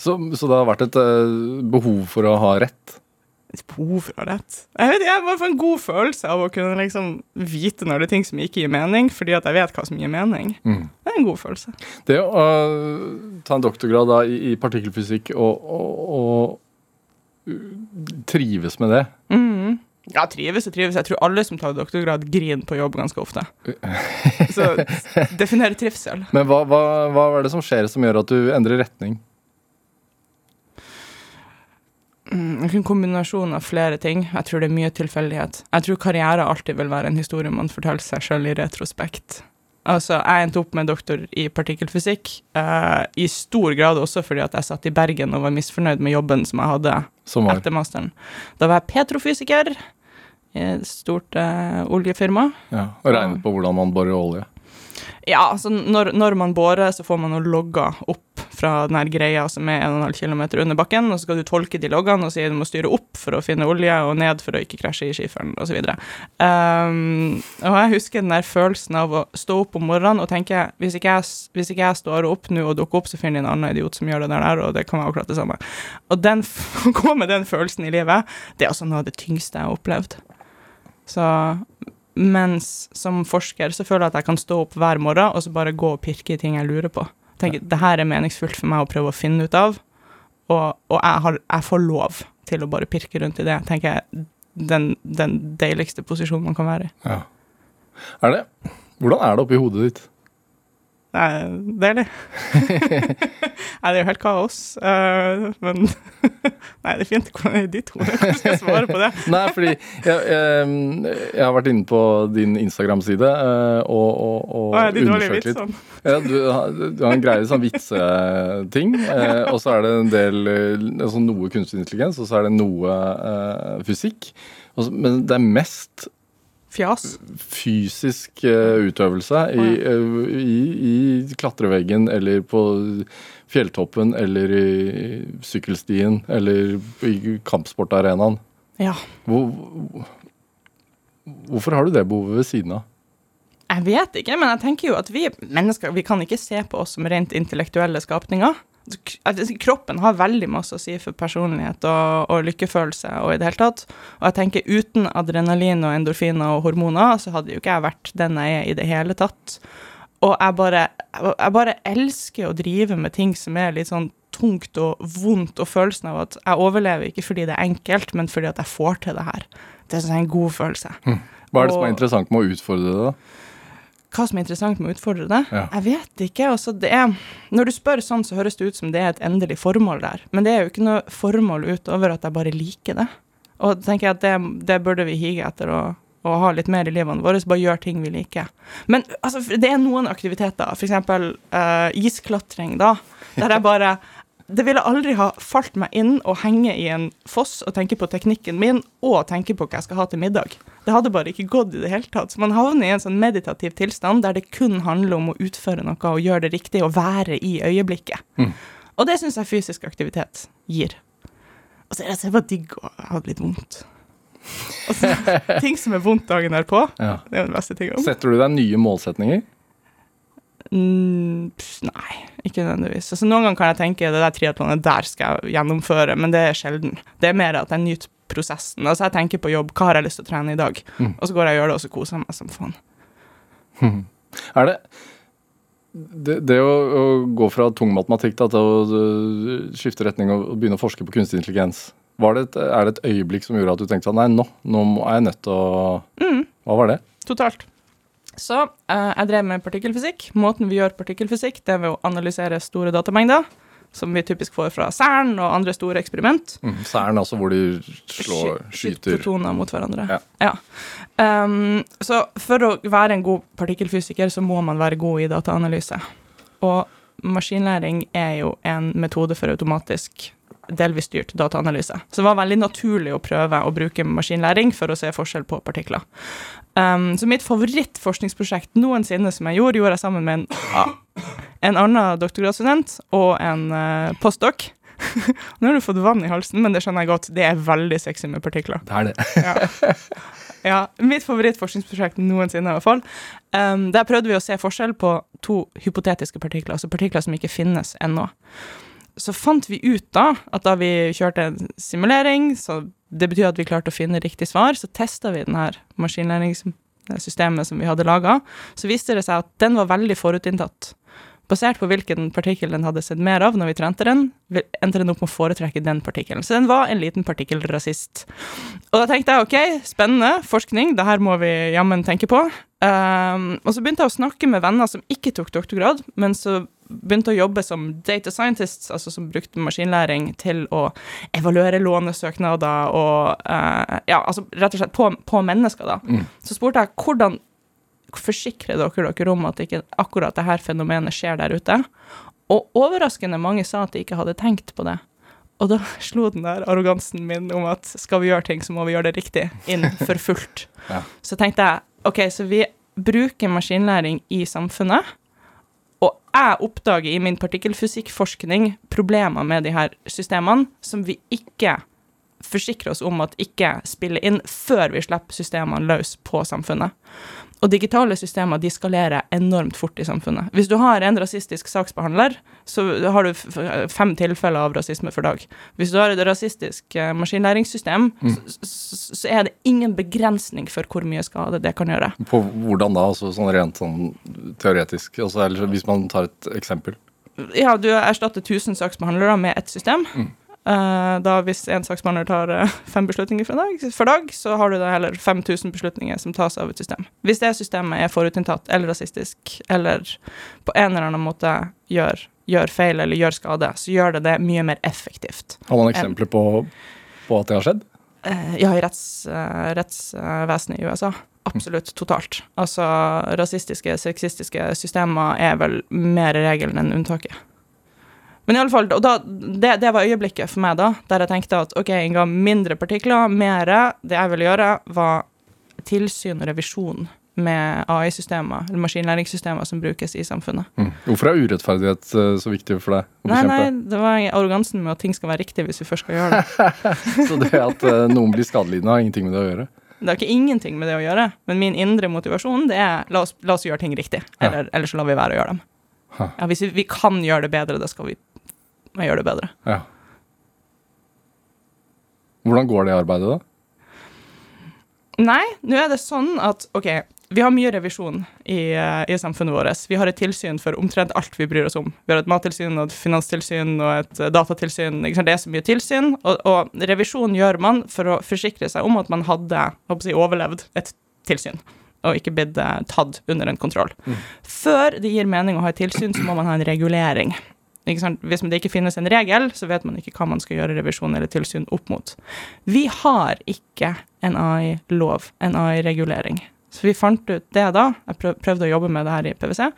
Så, så det har vært et eh, behov for å ha rett? Behov for rett. Jeg vet, jeg bare får en god følelse av å kunne liksom vite når det er ting som ikke gir mening, fordi at jeg vet hva som gir mening. Mm. Det er en god følelse. Det å øh, ta en doktorgrad da, i, i partikkelfysikk og, og, og uh, trives med det mm. Ja, trives og trives. Jeg tror alle som tar doktorgrad, griner på jobb ganske ofte. Så definer trivsel. Men hva, hva, hva er det som skjer som gjør at du endrer retning? Mm, En kombinasjon av flere ting. Jeg tror det er mye tilfeldighet. Jeg tror karriere alltid vil være en historie man forteller seg sjøl i retrospekt. Altså, jeg endte opp med doktor i partikkelfysikk, eh, i stor grad også fordi at jeg satt i Bergen og var misfornøyd med jobben som jeg hadde Som etter masteren. Da var jeg petrofysiker i et stort eh, oljefirma. ja, og regnet på hvordan man borer olje. Ja, altså når, når man borer, så får man noen logger opp fra den her greia som er 1,5 km under bakken, og så skal du tolke de loggene og si du må styre opp for å finne olje, og ned for å ikke krasje i skiferen, osv. Um, og jeg husker den der følelsen av å stå opp om morgenen og tenke hvis ikke jeg, hvis ikke jeg står opp nå og dukker opp, så finner de en annen idiot som gjør det der, og det kan være akkurat det samme. Og den, å gå med den følelsen i livet, det er altså noe av det tyngste jeg har opplevd. Så mens som forsker så føler jeg at jeg kan stå opp hver morgen og så bare gå og pirke i ting jeg lurer på. Tenker, Det her er meningsfullt for meg å prøve å finne ut av, og, og jeg, har, jeg får lov til å bare pirke rundt i det. tenker jeg den, den deiligste posisjonen man kan være i. Ja. Er det Hvordan er det oppi hodet ditt? Det er deilig. Nei, det er jo helt kaos, Uh, men Nei, det er fint. Hvordan er det ditt hode? Hvordan skal jeg svare på det? Nei, fordi jeg, jeg, jeg har vært inne på din Instagram-side eh, og, og, og Hva er de undersøkt litt. Sånn. Ja, du, har- du har en greie sånn vitseting, eh, og så er det en del altså noe kunstig intelligens, og så er det noe uh, fysikk. Men det er mest Fjas. fysisk eh, utøvelse i, eh, i, i klatreveggen eller på fjelltoppen eller i sykkelstien eller i kampsportarenaen. Ja. Hvor, hvorfor har du det behovet ved siden av? Jeg vet ikke, men jeg tenker jo at vi mennesker vi kan ikke se på oss som rent intellektuelle skapninger. Kroppen har veldig masse å si for personlighet og, og lykkefølelse og i det hele tatt. Og jeg tenker uten adrenalin og endorfiner og hormoner, så hadde jo ikke jeg vært den jeg er i det hele tatt. Og jeg bare, jeg bare elsker å drive med ting som er litt sånn tungt og vondt, og følelsen av at jeg overlever ikke fordi det er enkelt, men fordi at jeg får til det her. Det er en god følelse. Hva er det som er interessant med å utfordre det? da? Hva som er interessant med å utfordre det? Ja. Jeg vet ikke. Altså, det er, når du spør sånn, så høres det ut som det er et endelig formål der. Men det er jo ikke noe formål utover at jeg bare liker det. Og da tenker jeg at det, det burde vi hige etter å, å ha litt mer i livene våre. Bare gjøre ting vi liker. Men altså, det er noen aktiviteter, f.eks. Uh, isklatring, da, der jeg bare det ville aldri ha falt meg inn å henge i en foss og tenke på teknikken min og tenke på hva jeg skal ha til middag. Det hadde bare ikke gått i det hele tatt. Så man havner i en sånn meditativ tilstand der det kun handler om å utføre noe og gjøre det riktig og være i øyeblikket. Mm. Og det syns jeg fysisk aktivitet gir. Og så er det bare digg å ha det litt vondt. Så, ting som er vondt dagen derpå, Ja. det er den beste tingen. Setter du deg nye målsetninger? Mm, pff, nei, ikke nødvendigvis. Altså, noen ganger kan jeg tenke det der triatlonet der skal jeg gjennomføre, men det er sjelden. Det er mer at jeg nyter prosessen. Altså, jeg tenker på jobb, hva har jeg lyst til å trene i dag? Mm. Og så går jeg og gjør det, og så koser jeg meg som faen. Er det det, det å, å gå fra tung matematikk da, til å skifte retning og begynne å forske på kunstig intelligens, var det et, er det et øyeblikk som gjorde at du tenkte sånn Nei, nå, nå er jeg nødt til å Mm. Hva var det? Totalt. Så uh, jeg drev med partikkelfysikk. Måten vi gjør partikkelfysikk, det er ved å analysere store datamengder, som vi typisk får fra CERN og andre store eksperiment. Mm. Cern, altså, hvor de slår, skyter protoner mot hverandre. Ja. Um, så for å være en god partikkelfysiker, så må man være god i dataanalyse. Og maskinlæring er jo en metode for automatisk delvis styrt dataanalyse. Så det var veldig naturlig å prøve å bruke maskinlæring for å se forskjell på partikler. Um, så mitt favorittforskningsprosjekt noensinne som jeg gjorde, gjorde jeg sammen med en, en annen doktorgradsstudent og en uh, postdoc. Nå har du fått vann i halsen, men det skjønner jeg godt. Det er veldig sexy med partikler. Det er det. Ja. ja. Mitt favorittforskningsprosjekt noensinne, i hvert fall. Um, der prøvde vi å se forskjell på to hypotetiske partikler, altså partikler som ikke finnes ennå. Så fant vi ut da at da vi kjørte en simulering, så det betyr at vi klarte å finne riktig svar, så testa vi denne maskinlæringssystemet som vi hadde laga. Så viste det seg at den var veldig forutinntatt. Basert på hvilken partikkel den hadde sett mer av når vi trente den, endte den opp med å foretrekke den partikkelen. Så den var en liten partikkelrasist. Og da tenkte jeg ok, spennende, forskning, det her må vi jammen tenke på. Um, og så begynte jeg å snakke med venner som ikke tok doktorgrad, men så begynte å jobbe som data scientists, altså som brukte maskinlæring til å evaluere lånesøknader og uh, Ja, altså rett og slett på, på mennesker, da. Mm. Så spurte jeg hvordan forsikrer dere dere om at ikke akkurat det her fenomenet skjer der ute? Og overraskende mange sa at de ikke hadde tenkt på det. Og da slo den der arrogansen min om at skal vi gjøre ting, så må vi gjøre det riktig, inn for fullt. Ja. Så tenkte jeg OK, så vi bruker maskinlæring i samfunnet. Og jeg oppdager i min partikkelfysikkforskning problemer med de her systemene som vi ikke forsikrer oss om at ikke spiller inn før vi slipper systemene løs på samfunnet. Og digitale systemer de skalerer enormt fort i samfunnet. Hvis du har en rasistisk saksbehandler, så har du fem tilfeller av rasisme for dag. Hvis du har et rasistisk eh, maskinlæringssystem, så, så, så er det ingen begrensning for hvor mye skade det kan gjøre. På hvordan da, altså sånn rent sånn teoretisk? Altså, eller hvis man tar et eksempel. Ja, du erstatter 1000 saksbehandlere med ett system. Eh, da hvis en saksbehandler tar eh, fem beslutninger for dag, for dag, så har du da heller 5000 beslutninger som tas av et system. Hvis det systemet er forutinntatt eller rasistisk, eller på en eller annen måte gjør, gjør feil eller gjør skade, så gjør det det mye mer effektivt. Har man eksempler på, på at det har skjedd? Eh, ja, i retts, eh, rettsvesenet i USA. Absolutt totalt. Altså, rasistiske, sexistiske systemer er vel mer regelen enn unntaket. Men i alle fall, og da, det, det var øyeblikket for meg da, der jeg tenkte at ok, Inga, mindre partikler, mer. Det jeg ville gjøre, var tilsyn og revisjon med AI-systemer, eller maskinlæringssystemer som brukes i samfunnet. Mm. Hvorfor er urettferdighet eh, så viktig for deg å Nei, bekjempe? nei, det var arrogansen med at ting skal være riktig hvis vi først skal gjøre det. Så det at eh, noen blir skadelidende, har ingenting med det å gjøre? Det har ikke ingenting med det å gjøre, men min indre motivasjon det er la oss, la oss gjøre ting riktig, Ja. eller, eller så lar vi være å gjøre dem. Ja, hvis vi, vi kan gjøre det bedre, da skal vi gjøre det bedre. Ja. Hvordan går det arbeidet, da? Nei, nå er det sånn at OK, vi har mye revisjon i, eh, i samfunnet vårt. Vi har et tilsyn for omtrent alt vi bryr oss om. Vi har et mattilsyn og et finanstilsyn og et eh, datatilsyn. Det er så mye tilsyn. Og, og revisjon gjør man for å forsikre seg om at man hadde jeg, overlevd et tilsyn. Og ikke blitt eh, tatt under en kontroll. Før det gir mening å ha et tilsyn, så må man ha en regulering. Hvis det ikke finnes en regel, så vet man ikke hva man skal gjøre revisjon eller tilsyn opp mot. Vi har ikke en AI-lov, en AI-regulering. Så vi fant ut det da, jeg prøvde å jobbe med det her i PwC,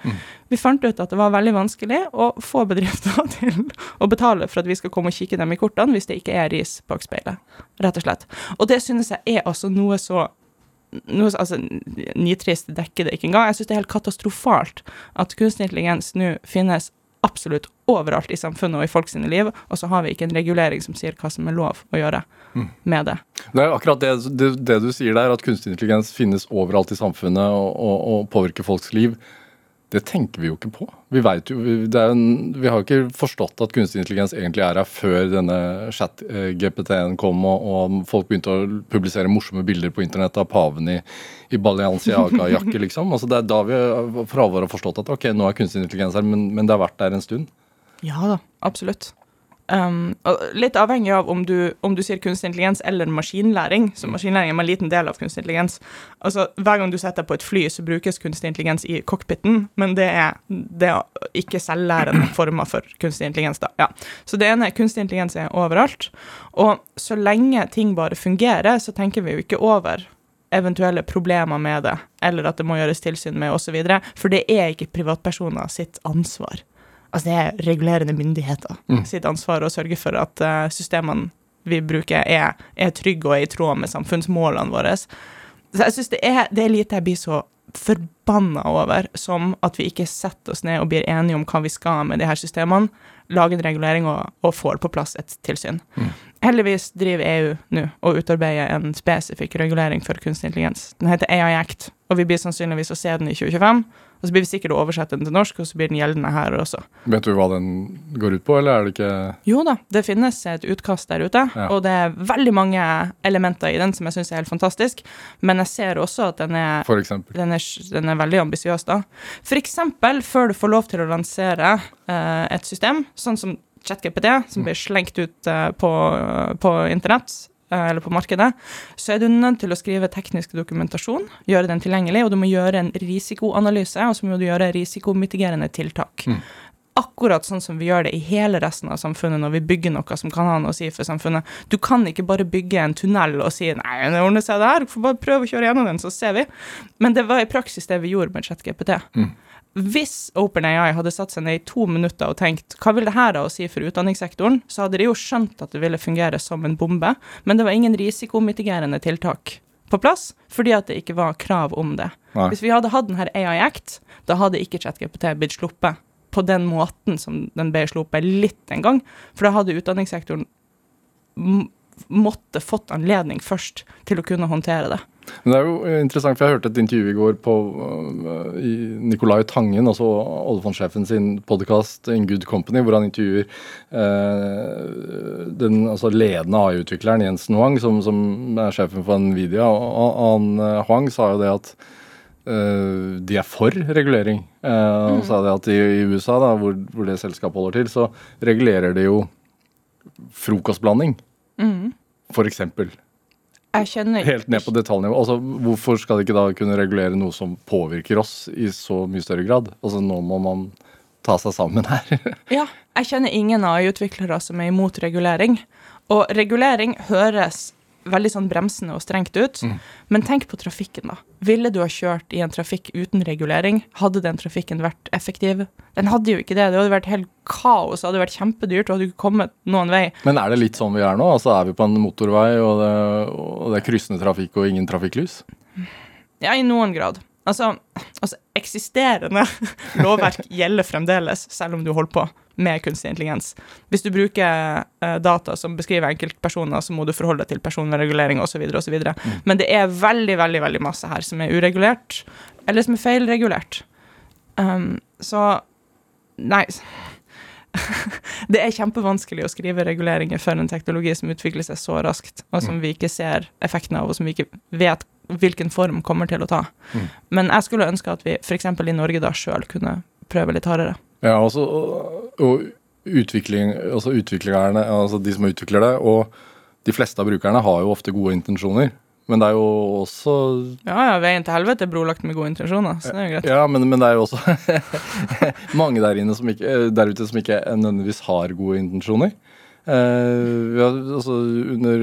vi fant ut at det var veldig vanskelig å få bedrifter til å betale for at vi skal komme og kikke dem i kortene hvis det ikke er ris bak speilet, rett og slett. Og det synes jeg er altså noe så noe, altså, Nitrist dekker det ikke engang. Jeg synes det er helt katastrofalt at kunstig intelligens nå finnes absolutt overalt i samfunnet og i folk sine liv, og så har vi ikke en regulering som sier hva som er lov å gjøre med det. Det er akkurat det, det, det du sier der, at kunstig intelligens finnes overalt i samfunnet og, og, og påvirker folks liv. Det tenker vi jo ikke på. Vi, jo, det en, vi har jo ikke forstått at kunstig intelligens egentlig er her før denne chat-GPT-en kom og, og folk begynte å publisere morsomme bilder på internett av paven i, i Balenciaga-jakke, liksom. Altså det er da vi for alvor har forstått at ok, nå er kunstig intelligens her, men, men det har vært der en stund. Ja da, absolutt. Um, litt avhengig av om du, om du sier kunstig intelligens eller maskinlæring. Så maskinlæring er en liten del av kunstig intelligens. Altså, Hver gang du setter på et fly, så brukes kunstig intelligens i cockpiten, men det er, det er ikke selvlærende former for kunstig intelligens. da. Ja. Så det ene er kunstig intelligens er overalt. Og så lenge ting bare fungerer, så tenker vi jo ikke over eventuelle problemer med det, eller at det må gjøres tilsyn med osv., for det er ikke privatpersoner sitt ansvar. Altså det er regulerende myndigheter sitt ansvar å sørge for at eh, systemene vi bruker, er, er trygge og er i tråd med samfunnsmålene våre. Så jeg syns det, det er lite jeg blir så forbanna over, som at vi ikke setter oss ned og blir enige om hva vi skal med de her systemene, lager en regulering og, og får på plass et tilsyn. Heldigvis driver EU nå og utarbeider en spesifikk regulering for kunstig intelligens. Den heter AI Act, og vi blir sannsynligvis å se den i 2025. Og så blir vi sikkert å oversette den til norsk, og så blir den gjeldende her også. Vet du hva den går ut på, eller er det ikke Jo da, det finnes et utkast der ute, Ja. og det er veldig mange elementer i den som jeg syns er helt fantastisk, men jeg ser også at den er for eksempel? den er, den er veldig ambisiøs, da. For eksempel, før du får lov til å lansere eh, et system, sånn som ChatGPT, som blir slengt ut eh, på, på internett, eller på markedet, så er du nødt til å skrive teknisk dokumentasjon, gjøre den tilgjengelig, og du må gjøre en risikoanalyse, og så må du gjøre risikomitigerende tiltak. akkurat sånn som vi gjør det i hele resten av samfunnet når vi bygger noe som kan ha noe å si for samfunnet. Du kan ikke bare bygge en tunnel og si nei, det ordner seg der, får bare prøve å kjøre gjennom den, så ser vi. Men det var i praksis det vi gjorde med ChatGPT. Mm. Hvis OpenAI hadde satt seg ned i to minutter og tenkt hva vil det her da å si for utdanningssektoren, så hadde de jo skjønt at det ville fungere som en bombe, men det var ingen risikomitigerende tiltak på plass, fordi at det ikke var krav om det. Nei. Hvis vi hadde hatt den her AI Act, da hadde ikke ChatGPT blitt sluppet på den måten som den ble sluppet litt en gang, for da hadde utdanningssektoren måtte fått anledning først til å kunne håndtere det. Men det er jo interessant, for jeg hørte et intervju i går på øh, i Nicolai Tangen, altså oljefondsjefen sin podkast In Good Company, hvor han intervjuer eh, den altså ledende AI-utvikleren Jensen Huang, som, som er sjefen for Nvidia. Og, han øh, Huang sa jo det at eh, de er for regulering. Eh, Han sa det at i, i USA, da, hvor, hvor det selskapet holder til, så regulerer de jo frokostblanding, for eksempel. Jeg skjønner. Helt ned på detaljnivå. Altså, hvorfor skal de ikke da kunne regulere noe som påvirker oss i så mye større grad? Altså, nå må man ta seg sammen her. Ja, jeg kjenner ingen AI-utviklere som er imot regulering. Og regulering høres veldig sånn bremsende og strengt ut, men tenk på trafikken, da. Ville du ha kjørt i en trafikk uten regulering? Hadde den trafikken vært effektiv? Den hadde jo ikke det. Det hadde vært helt kaos, det hadde vært kjempedyrt, du hadde ikke kommet noen vei. Men er det litt sånn vi er nå? Altså, er vi på en motorvei, og det, og det er kryssende trafikk og ingen trafikklys? Ja, i noen grad. Altså, altså eksisterende lovverk gjelder fremdeles, selv om du holder på med kunstig intelligens. Hvis du bruker uh, data som beskriver enkeltpersoner, så må du forholde deg til personregulering osv. osv. Mm. Men det er veldig, veldig veldig masse her som er uregulert, eller som er feilregulert. Um, så Nei. det er kjempevanskelig å skrive reguleringer for en teknologi som utvikler seg så raskt, og som vi ikke ser effekten av, og som vi ikke vet hvilken form kommer til å ta. Mm. Men jeg skulle ønske at vi f.eks. i Norge da sjøl kunne prøve litt hardere. Ja, også, og, og utvikling, altså utviklerne, altså de som utvikler det, og de fleste av brukerne har jo ofte gode intensjoner. Men det er jo også Ja, ja, veien til helvete er brolagt med gode intensjoner, så det er jo greit. Ja, men, men det er jo også mange der, inne som ikke, der ute som ikke nødvendigvis har gode intensjoner. Eh, ja, altså Under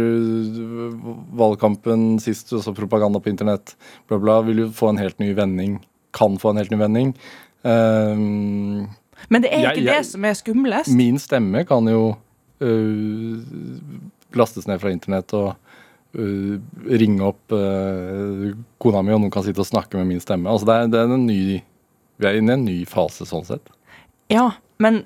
valgkampen sist, også propaganda på internett, bla, bla, vil jo få en helt ny vending. Kan få en helt ny vending. Eh, Men det er ikke jeg- det som er skumlest. min stemme kan jo uh, lastes ned fra internett og uh, ringe opp uh, kona mi, og noen kan sitte og snakke med min stemme. Altså det er, det er en ny Vi er inne i en ny fase sånn sett. Ja, men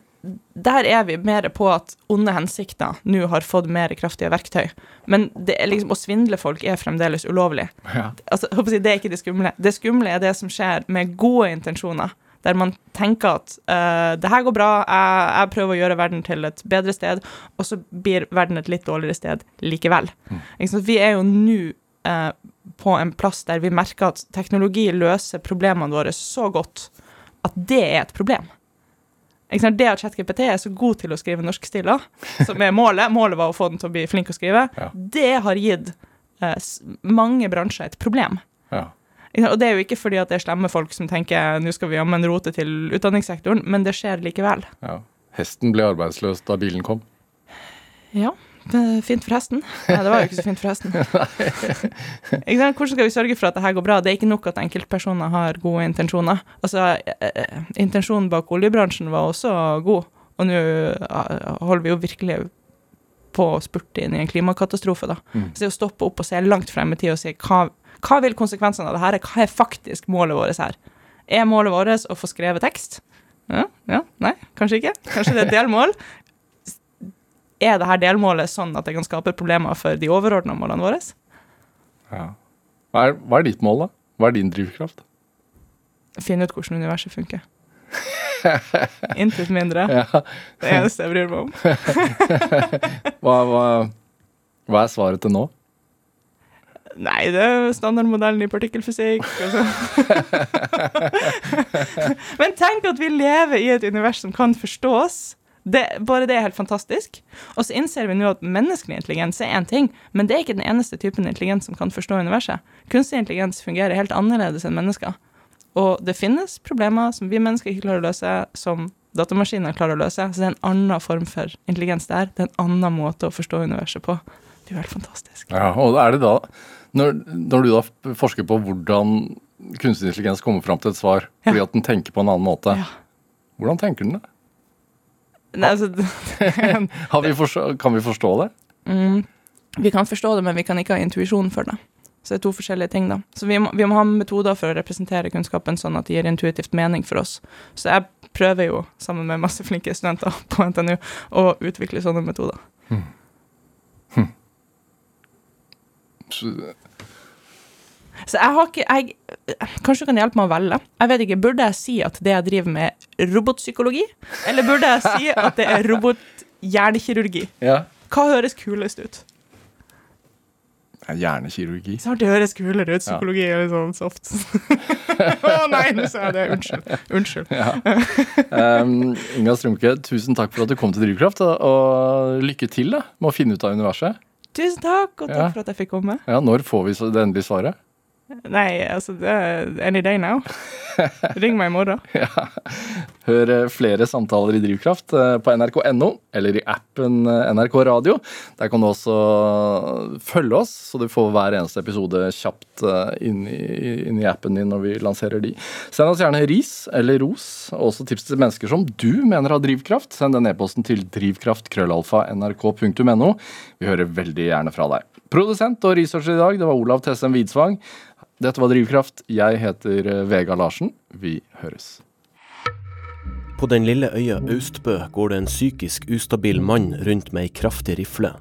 der er vi mer på at onde hensikter nå har fått mer kraftige verktøy. Men det liksom, å svindle folk er fremdeles ulovlig. Ja. Altså, jeg det er ikke det skumle. Det skumle er det som skjer med gode intensjoner. Der man tenker at uh, det her går bra, jeg, jeg prøver å gjøre verden til et bedre sted, og så blir verden et litt dårligere sted likevel. Mm. Vi er jo nå uh, på en plass der vi merker at teknologi løser problemene våre så godt at det er et problem. Det at ChatGPT er så god til å skrive norskstiler, som er målet, målet var å få den til å bli flink å skrive, Ja. det har gitt eh, mange bransjer et problem. Ja. Og det er jo ikke fordi at det er slemme folk som tenker nå skal vi jammen rote til utdanningssektoren, men det skjer likevel. ja. Hesten ble arbeidsløs da bilen kom. Ja, fint for hesten. Nei, det var jo ikke så fint for hesten. Hvordan skal vi sørge for at det her går bra? Det er ikke nok at enkeltpersoner har gode intensjoner. Altså, eh, eh, Intensjonen bak oljebransjen var også god, og nå eh, holder vi jo virkelig på å spurte inn i en klimakatastrofe. da. Mm. Så det å stoppe opp og se langt frem i tid og si hva, hva vil konsekvensene av det her er? Hva er faktisk målet vårt her? Er målet vårt å få skrevet tekst? Ja, ja, nei, kanskje ikke. Kanskje det er delmål. Er det her delmålet sånn at det kan skape problemer for de overordna målene våre? Ja. Hva, er, hva er ditt mål, da? Hva er din drivkraft? Finne ut hvordan universet funker. Intet mindre. Ja. Det eneste jeg bryr meg om. Hva, hva, hva er svaret til nå? Nei, det er standardmodellen i partikkelfysikk. Altså. Men tenk at vi lever i et univers som kan forstås. Det, bare det er helt fantastisk. Og så innser vi nå at menneskelig intelligens er én ting, men det er ikke den eneste typen intelligens som kan forstå universet. Kunstig intelligens fungerer helt annerledes enn mennesker. Og det finnes problemer som vi mennesker ikke klarer å løse, som datamaskiner klarer å løse. Så det er en annen form for intelligens der. Det er en annen måte å forstå universet på. Det er jo helt fantastisk. Ja, og er det da når, når, du da forsker på hvordan kunstig intelligens kommer fram til et svar fordi ja. at den tenker på en annen måte, ja. hvordan tenker den det? Nei, altså, vi forstå, kan vi forstå det? Mm, vi kan forstå det, men vi kan ikke ha intuisjon for det. Så det er to forskjellige ting, da. Så vi må, vi må, ha metoder for å representere kunnskapen sånn at det gir intuitivt mening for oss. Så jeg prøver jo, sammen med masse flinke studenter på NTNU, å utvikle sånne metoder. Hmm. Hmm. Så, så jeg har ikke jeg, Kanskje du kan hjelpe meg å velge? Jeg vet ikke, Burde jeg si at det jeg driver med, er robotpsykologi? Eller burde jeg si at det er robothjernekirurgi? Ja. Hva høres kulest ut? Hjernekirurgi. Så det høres kulere ut. Psykologi er litt sånn soft. Å oh, nei, nå sa jeg det. Unnskyld. Unnskyld. Ja. Um, Inga Strømke, tusen takk for at du kom til Drivkraft, og lykke til da, med å finne ut av universet. Tusen takk, og takk ja. for at jeg fikk komme. Ja, Når får vi det endelige svaret? Nei, altså Any day now. Ring meg i morgen. ja. Hør eh, flere samtaler i Drivkraft eh, på nrk.no eller i appen eh, NRK Radio. Der kan du også følge oss, så du får hver eneste episode kjapt inn i, inn i appen din når vi lanserer de. Send oss gjerne ris eller ros, og også tips til mennesker som du mener har drivkraft. Send den e-posten til drivkraft.krøllalfa.nrk.no. Vi hører veldig gjerne fra deg. Produsent og researcher i dag, det var Olav Tessem Widsvang. Dette var Drivkraft. Jeg heter eh, Vega Larsen. Vi høres. På den lille øya Austbø går det en psykisk ustabil mann rundt med ei kraftig rifle.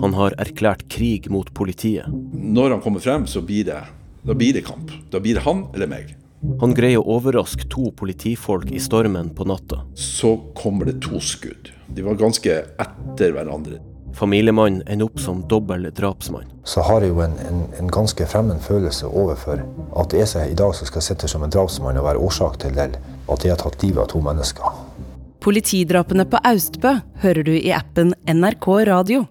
Han har erklært krig mot politiet. Når han kommer frem, så blir det, da blir det kamp. Da blir det han eller meg. Han greier å overraske to politifolk i stormen på natta. Så kommer det to skudd. De var ganske etter hverandre. Familiemannen ender opp som dobbel drapsmann. Så har jeg jo en, en, en ganske fremmed følelse overfor at det er seg i dag som skal sitte som en drapsmann og være årsak til det, at jeg har tatt livet av to mennesker. Politidrapene på Austbø hører du i appen NRK Radio.